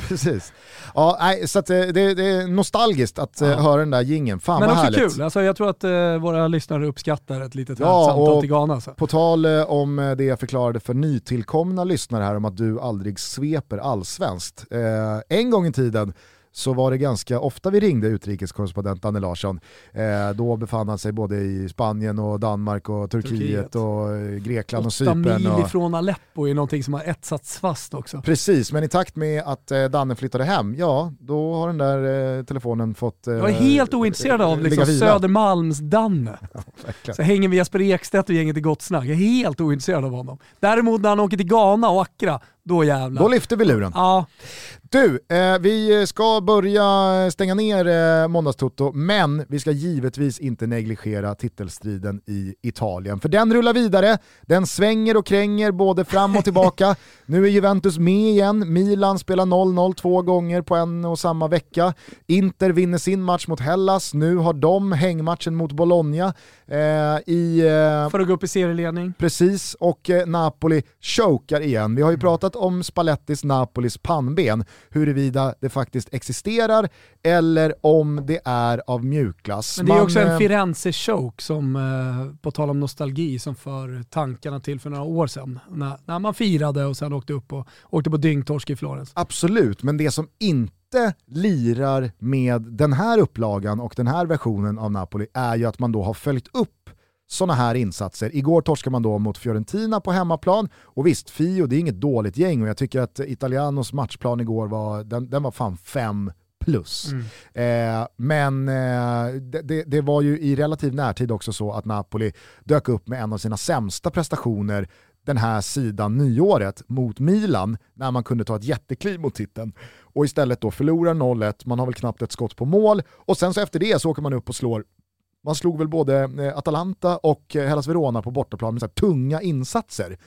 Precis. Ja, nej, så eh, det, det är nostalgiskt att eh, Ja. höra den där gingen. Fan Men vad också härligt. kul, alltså, jag tror att eh, våra lyssnare uppskattar ett litet Ja, samtal till Ghana. Så. På tal eh, om det jag förklarade för nytillkomna lyssnare här om att du aldrig sveper allsvenskt. Eh, en gång i tiden så var det ganska ofta vi ringde utrikeskorrespondent Danne Larsson. Eh, då befann han sig både i Spanien och Danmark och Turkiet, Turkiet. och eh, Grekland och Åtta Cypern. mil Och... ifrån Aleppo är någonting som har etsats fast också. Precis, men i takt med att eh, Danne flyttade hem, ja då har den där eh, telefonen fått... Eh, Jag är helt ointresserad av liksom. Södermalms-Danne. [LAUGHS] verkligen. Så hänger vi Jesper Ekstedt och gänget i Gott Snack. Jag är helt ointresserad av honom. Däremot när han åker till Ghana och Accra, då jävlar. Då lyfter vi luren. ja, Du, eh, vi ska börja stänga ner eh, Måndagstoto, men vi ska givetvis inte negligera titelstriden i Italien. För den rullar vidare, den svänger och kränger både fram och tillbaka. [LAUGHS] nu är Juventus med igen, Milan spelar 0-0 två gånger på en och samma vecka. Inter vinner sin match mot Hellas, nu har de hängmatchen mot Bologna eh, i... Eh, för att gå upp i serieledning. Precis, och eh, Napoli chokar igen. Vi har ju pratat om Spallettis Napolis pannben, huruvida det faktiskt existerar eller om det är av mjukglass. Men det är Man, också en eh, Firenze-choke som, eh, på tal om nostalgi, som för tankarna till för några år sedan. När, när man firade och sen åkte upp och åkte på dyngtorsk i Florens. Absolut, men det som inte lirar med den här upplagan och den här versionen av Napoli är ju att man då har följt upp sådana här insatser. Igår torskade man då mot Fiorentina på hemmaplan. Och visst, Fio det är inget dåligt gäng. Och jag tycker att Italianos matchplan igår var, den, den var fan fem plus. Eh, men eh, det, det, det var ju i relativ närtid också så att Napoli dök upp med en av sina sämsta prestationer den här sidan nyåret mot Milan när man kunde ta ett jättekliv mot titeln. Och istället då förlorar 0-1, man har väl knappt ett skott på mål. Och sen så efter det så åker man upp och slår man slog väl både eh, Atalanta och eh, Hellas Verona på bortaplan med så tunga insatser.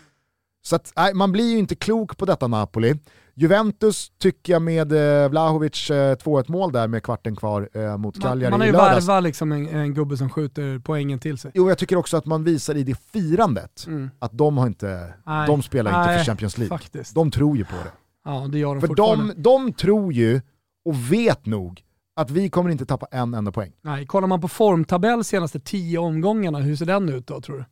Så att, nej, man blir ju inte klok på detta Napoli. Juventus tycker jag med eh, Vlahovic eh, 2-1 mål där med kvarten kvar eh, mot Cagliari man har ju värvat liksom en, en gubbe som skjuter poängen till sig. Jo, jag tycker också att man visar i det firandet Mm. att de, har inte, Nej. de spelar inte Nej, för Champions League. Faktiskt. De tror ju på det. Ja, det gör de För de, de tror ju och vet nog att vi kommer inte tappa en enda poäng. Nej, kollar man på formtabell senaste tio omgångarna, hur ser den ut då tror du?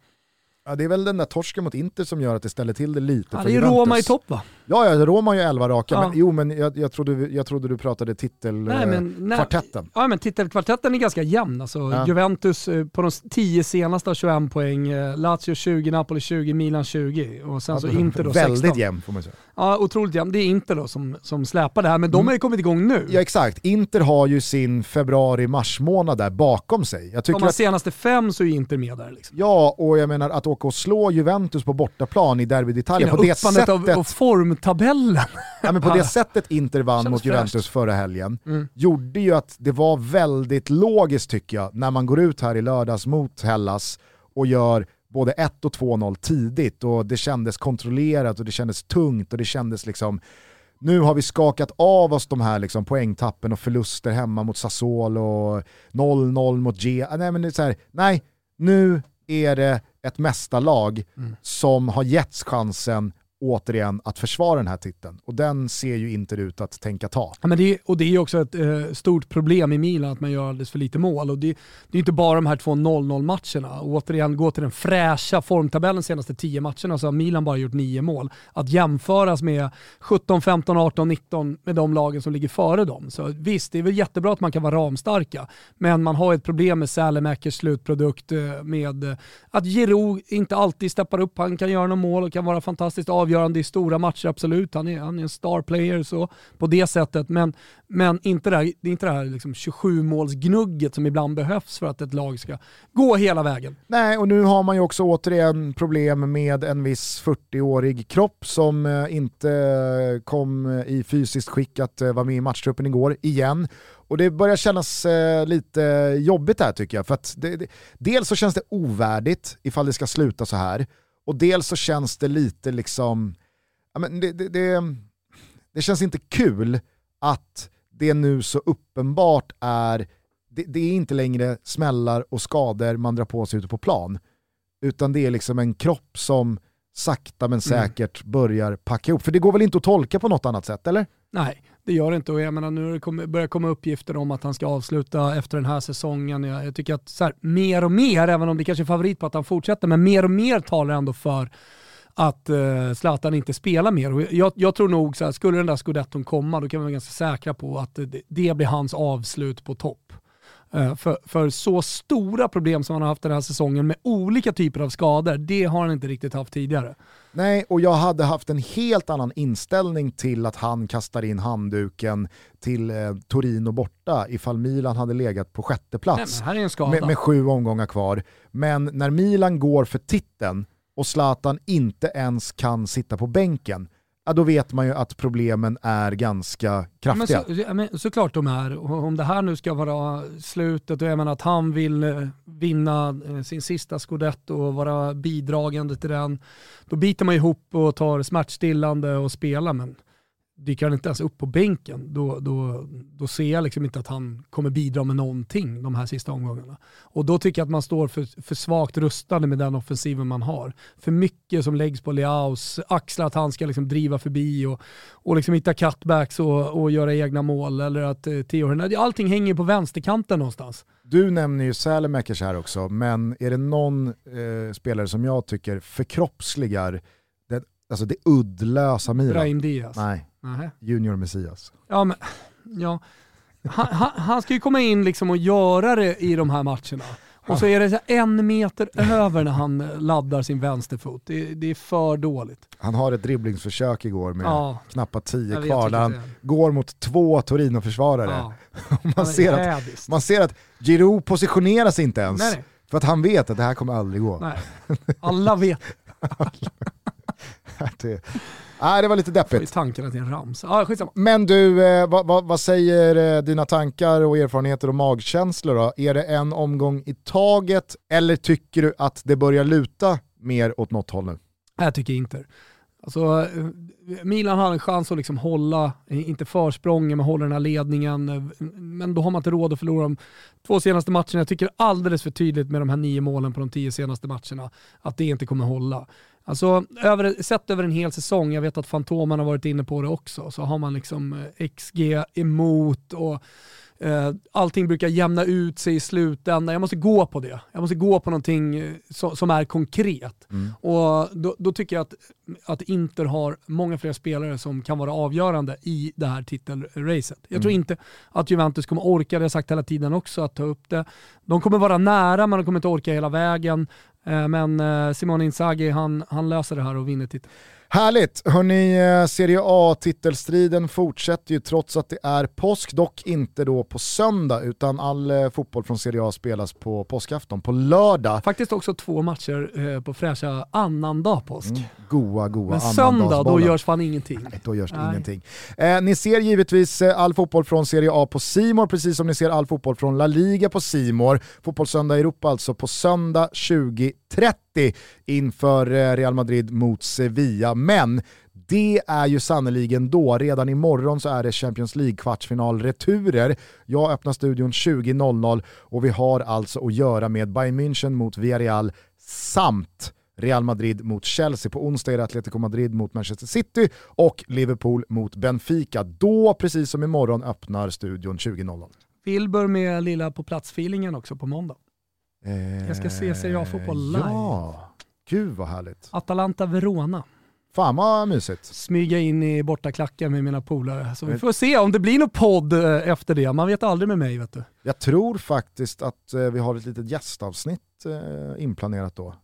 Ja, det är väl den där torsken mot Inter som gör att det ställer till det lite Ja, för det är Juventus. Roma i topp va? Ja, ja, Roma har ju 11 raka, Ja. men jo men jag, jag, trodde, jag trodde du pratade titelkvartetten. Ja men titelkvartetten är ganska jämn. Alltså, Ja. Juventus eh, på de 10 senaste har 21 poäng, eh, Lazio 20, Napoli 20, Milan 20 och sen så Inter då 16. Väldigt jämn får man säga. Ja, otroligt jämn. Det är Inter då som, som släpar det här, men de har ju kommit igång nu. Ja exakt, Inter har ju sin februari-mars månad där bakom sig. Jag de tycker att, senaste fem så är Inter med där. Liksom. ja, och jag menar att åka och slå Juventus på bortaplan i Derby d'Italia på det sättet, av, av formtabellen. ja, men på det sättet Inter vann mot Juventus fräscht. förra helgen, Mm. gjorde ju att det var väldigt logiskt tycker jag, när man går ut här i lördags mot Hellas och gör både 1 och 2-0 tidigt och det kändes kontrollerat och det kändes tungt och det kändes liksom nu har vi skakat av oss de här liksom poängtappen och förluster hemma mot Sassuolo och 0-0 mot G. Nej, men det är så här, nej, nu är det ett mästarlag Mm. som har getts chansen återigen att försvara den här titeln. Och den ser ju inte ut att tänka ta. Ja, men det, är- och det är ju också ett eh, stort problem i Milan att man gör alldeles för lite mål. Och det, det är inte bara de här två 0-0 matcherna. Och återigen, gå till den fräscha formtabellen de senaste 10 matcherna så har Milan bara gjort 9 mål. Att jämföras med 17, 15, 18, 19 med de lagen som ligger före dem. Så visst, det är väl jättebra att man kan vara ramstarka. Men man har ett problem med Sälemäkers slutprodukt eh, med eh, att Giroud inte alltid steppar upp. Han kan göra några mål och kan vara fantastiskt avgörande i stora matcher, absolut. Han är, han är en star player så, på det sättet. Men, men inte det här, det är inte det här liksom 27-målsgnugget som ibland behövs för att ett lag ska gå hela vägen. Nej, och nu har man ju också återigen problem med en viss 40-årig kropp som eh, inte kom eh, i fysiskt skick att eh, vara med i matchtruppen igår, igen. Och det börjar kännas eh, lite jobbigt här tycker jag. För att det, det, dels så känns det ovärdigt ifall det ska sluta så här. Och dels så känns det lite liksom, ja, men det, det, det, det känns inte kul att det nu så uppenbart är, det, det är inte längre smällar och skador man drar på sig ute på plan. Utan det är liksom en kropp som sakta men säkert börjar packa ihop. För det går väl inte att tolka på något annat sätt, eller? Nej, det gör det inte. Och jag menar, nu har det komma uppgifter om att han ska avsluta efter den här säsongen. Jag, jag tycker att så här, mer och mer, även om det kanske är favorit på att han fortsätter, men mer och mer talar ändå för att eh, Zlatan inte spelar mer. Och jag, jag tror nog så här, skulle den där scudetton komma, då kan vi vara ganska säkra på att det, det blir hans avslut på topp. Eh, För, för så stora problem som han har haft den här säsongen med olika typer av skador, det har han inte riktigt haft tidigare. Nej, och jag hade haft en helt annan inställning till att han kastar in handduken till eh, Torino borta ifall Milan hade legat på sjätte Nej, plats skada. med, med sju omgångar kvar. Men när Milan går för titeln och Zlatan inte ens kan sitta på bänken, ja, då vet man ju att problemen är ganska kraftiga. Men, så, men såklart de är. Om det här nu ska vara slutet och jag menar att han vill eh, vinna eh, sin sista scudetto och vara bidragande till den, då biter man ihop och tar smärtstillande och spelar. Men dyker han inte ens upp på bänken, då, då, då ser jag liksom inte att han kommer bidra med någonting de här sista omgångarna. Och då tycker jag att man står för, för svagt rustade med den offensiven man har. För mycket som läggs på Leaus axlar, att han ska liksom driva förbi och, och liksom hitta cutbacks och, och göra egna mål. Eller att eh, Theo allting hänger på vänsterkanten någonstans. Du nämner ju Sälemäkers här också, men är det någon eh, spelare som jag tycker förkroppsligar det, alltså det uddlösa Milan? Brahim Diaz. Nej, Nähä. Junior Messias. Ja, men, ja. Han, han, han ska ju komma in liksom och göra det i de här matcherna. Och så är det så en meter över när han laddar sin vänsterfot. Det, det är för dåligt. Han har ett dribblingsförsök igår med Ja. knappt tio Jag vet kvar, vilket där han det går mot två Torino-försvarare. Ja. [LAUGHS] man, ser att, man ser att Giroud positionerar sig inte ens, Nej, nej. för att han vet att det här kommer aldrig gå. Nej. Alla vet [LAUGHS] [LAUGHS] [LAUGHS] det, nej, det var lite deppigt. tankarna till en ramsa. Ah, skitsamma. Men du, eh, vad, vad, vad säger eh, dina tankar och erfarenheter och magkänslor då? Är det en omgång i taget eller tycker du att det börjar luta mer åt något håll nu? Jag tycker inte. Alltså, eh, Milan har en chans att liksom hålla, inte försprången, men hålla den här ledningen. eh, Men då har man inte råd att förlora de två senaste matcherna. Jag tycker alldeles för tydligt med de här nio målen på de tio senaste matcherna att det inte kommer hålla. Alltså, över, sett över en hel säsong, jag vet att Fantomen har varit inne på det också, så har man liksom eh, XG emot och eh, allting brukar jämna ut sig i slutändan. Jag måste gå på det. Jag måste gå på någonting eh, som, som är konkret. Mm. Och då, då, tycker jag att, att Inter har många fler spelare som kan vara avgörande i det här titelracet. Jag tror Mm. inte att Juventus kommer orka, det har jag sagt hela tiden också, att ta upp det. De kommer vara nära men de kommer inte orka hela vägen. Eh, men eh, Simone Inzaghi, han, han löser det här och vinner titeln. Härligt! Hörni, eh, Serie A-titelstriden fortsätter ju trots att det är påsk, dock inte då på söndag utan all eh, fotboll från Serie A spelas på påskafton. På lördag, Faktiskt också två matcher eh, på fräscha annandag påsk. mm, goa, goa Men söndag, då görs fan ingenting. Nej, Då görs Nej. ingenting. Eh, ni ser givetvis all fotboll från Serie A på Simor precis som ni ser all fotboll från La Liga på Simor. Fotbollssöndag Europa alltså på söndag 20.30 inför eh, Real Madrid mot Sevilla. Men det är ju sannoliken då, redan imorgon så är det Champions League-kvartsfinal-returer. Jag öppnar studion 20.00 och vi har alltså att göra med Bayern München mot Villarreal samt Real Madrid mot Chelsea. På onsdag är det Atletico Madrid mot Manchester City och Liverpool mot Benfica. Då, precis som imorgon, öppnar studion 20.00. Wilbur med lilla på plats-feelingen också på måndag. Eh, Jag ska se Serie A-fotboll live. Ja, gud vad härligt. Atalanta Verona. Fan vad mysigt. Smyga in i bortaklacken med mina polare. Så vi får se om det blir någon podd eh, efter det. Man vet aldrig med mig vet du. Jag tror faktiskt att eh, vi har ett litet gästavsnitt eh, inplanerat då.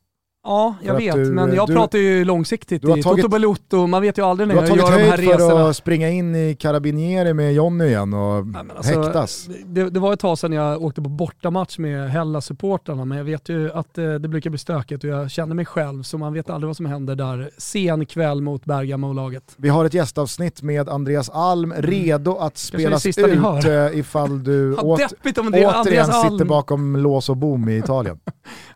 Ja, jag vet. du, men jag du- pratar ju långsiktigt du har i tagit- Toto Balotto. Man vet ju aldrig när Du har jag tagit gör de här höjd för resorna. att springa in i Carabinieri med Jonny igen och Nej, alltså, häktas. Det, det var ett tag sedan jag åkte på bortamatch med Hellas-supportrarna, men jag vet ju att eh, det brukar bli stökigt och jag känner mig själv, så man vet aldrig vad som händer där sen kväll mot Bergamo-laget. Vi har ett gästavsnitt med Andreas Alm redo att Mm. det spelas ut eh, ifall du [LAUGHS] åt, det återigen sitter bakom lås och bom i Italien. [LAUGHS]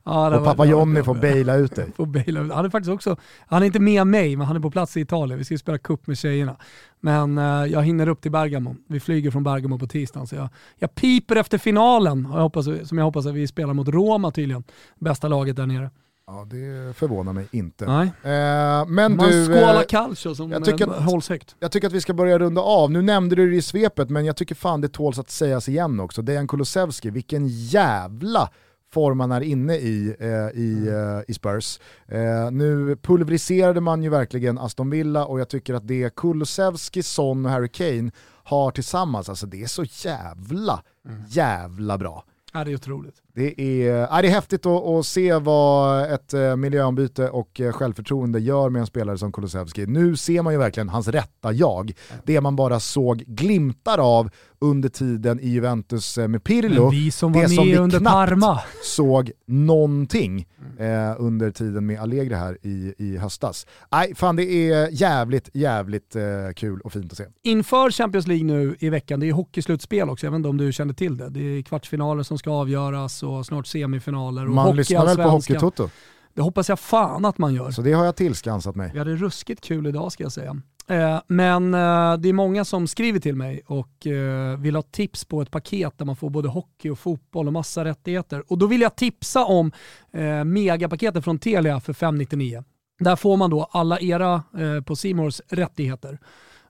Ja, och pappa Jonny får baila ut dig. får baila ut. Han är faktiskt också, han är inte med mig, men han är på plats i Italien. Vi ska spela cup med tjejerna. Men eh, jag hinner upp till Bergamo. Vi flyger från Bergamo på tisdagen. Så jag, jag piper efter finalen, jag hoppas, som jag hoppas att vi spelar mot Roma tydligen. Bästa laget där nere. Ja, det förvånar mig inte. Nej. Eh, men Man du, skålar eh, calcio som jag tycker eh, att- hålls högt. jag tycker att vi ska börja runda av. Nu nämnde du det i svepet, men jag tycker fan det tåls att sägas igen också. Dejan Kulusevski, vilken jävla form han är inne i eh, i, eh, i Spurs. Eh, nu pulveriserade man ju verkligen Aston Villa och jag tycker att det Kulusevski, Son och Harry Kane har tillsammans, alltså det är så jävla, jävla bra. Ja, det är otroligt. Det är, är det är häftigt att, att se vad ett eh, miljöombyte och eh, självförtroende gör med en spelare som Kulusevski. Nu ser man ju verkligen hans rätta jag. Det man bara såg glimtar av under tiden i Juventus eh, med Pirlo. Men vi som var det som med vi under knappt Parma. såg någonting eh, under tiden med Allegri här i, i höstas. Nej, fan det är jävligt, jävligt eh, kul och fint att se. Inför Champions League nu i veckan, det är hockeyslutspel också, jag vet inte om du kände till det. Det är kvartsfinaler som ska avgöras och snart semifinaler. Och Man lyssnar väl på. Hockeytoto, Det hoppas jag fan att man gör. så det har jag tillskansat mig. Vi hade ruskigt kul idag ska jag säga. Eh, Men eh, det är många som skriver till mig och eh, vill ha tips på ett paket där man får både hockey och fotboll och massa rättigheter. Och då vill jag tipsa om eh, megapaketet från Telia för 599. Där får man då alla era på Simors rättigheter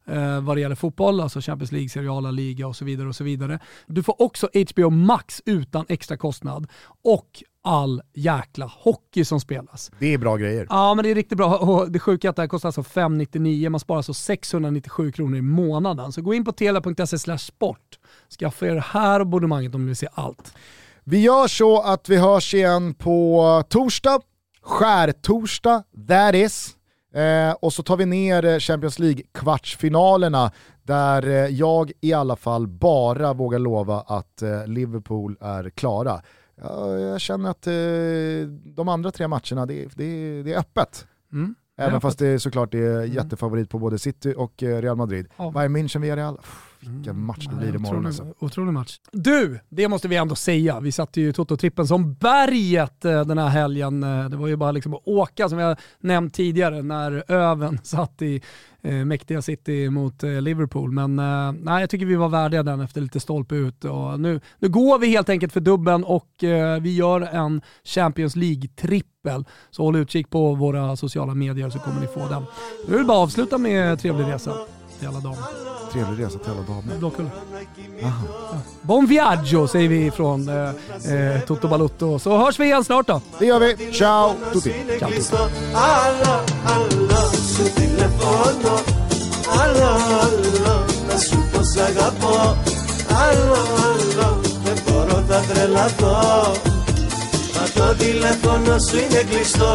eh, vad det gäller fotboll, alltså Champions League, seriala liga och så vidare. och så vidare. Du får också HBO Max utan extra kostnad och all jäkla hockey som spelas. Det är bra grejer. Ja men det är riktigt bra och det sjuka är att det här kostar alltså 599, man sparar alltså 697 kronor i månaden. Så gå in på telia.se sport, skaffa er det här abonnemanget om ni vill se allt. Vi gör så att vi hörs igen på torsdag, skärtorsdag, that is. Eh, och så tar vi ner eh, Champions League-kvartsfinalerna där eh, jag i alla fall bara vågar lova att eh, Liverpool är klara. Ja, jag känner att eh, de andra tre matcherna, det, det, det är öppet. Mm. Även Ja, fast det såklart är jättefavorit på både City och Real Madrid. Ja. Bayern München, Villarreal. Pff, Vilken match det blir imorgon otrolig, alltså. otrolig match. Du, det måste vi ändå säga. Vi satte ju Toto-trippen som berget eh, den här helgen. Eh, Det var ju bara liksom att åka som jag nämnt tidigare när Öven [LAUGHS] satt i eh, mäktiga City mot eh, Liverpool. Men eh, nej, jag tycker vi var värdiga den efter lite stolpe ut. Och nu, nu går vi helt enkelt för dubben och eh, vi gör en Champions League-trippel. Så håll utkik på våra sociala medier så kommer ni få den. Nu vill bara avsluta med trevlig resa till alla damer. Trevlig resa till alla damer. Blåkulla. Aha. Bon viaggio säger vi från eh, eh, Toto Balutto. Så hörs vi igen snart då. Det gör vi. Ciao tutti. Ciao tutti. Το τηλέφωνο σου είναι κλειστό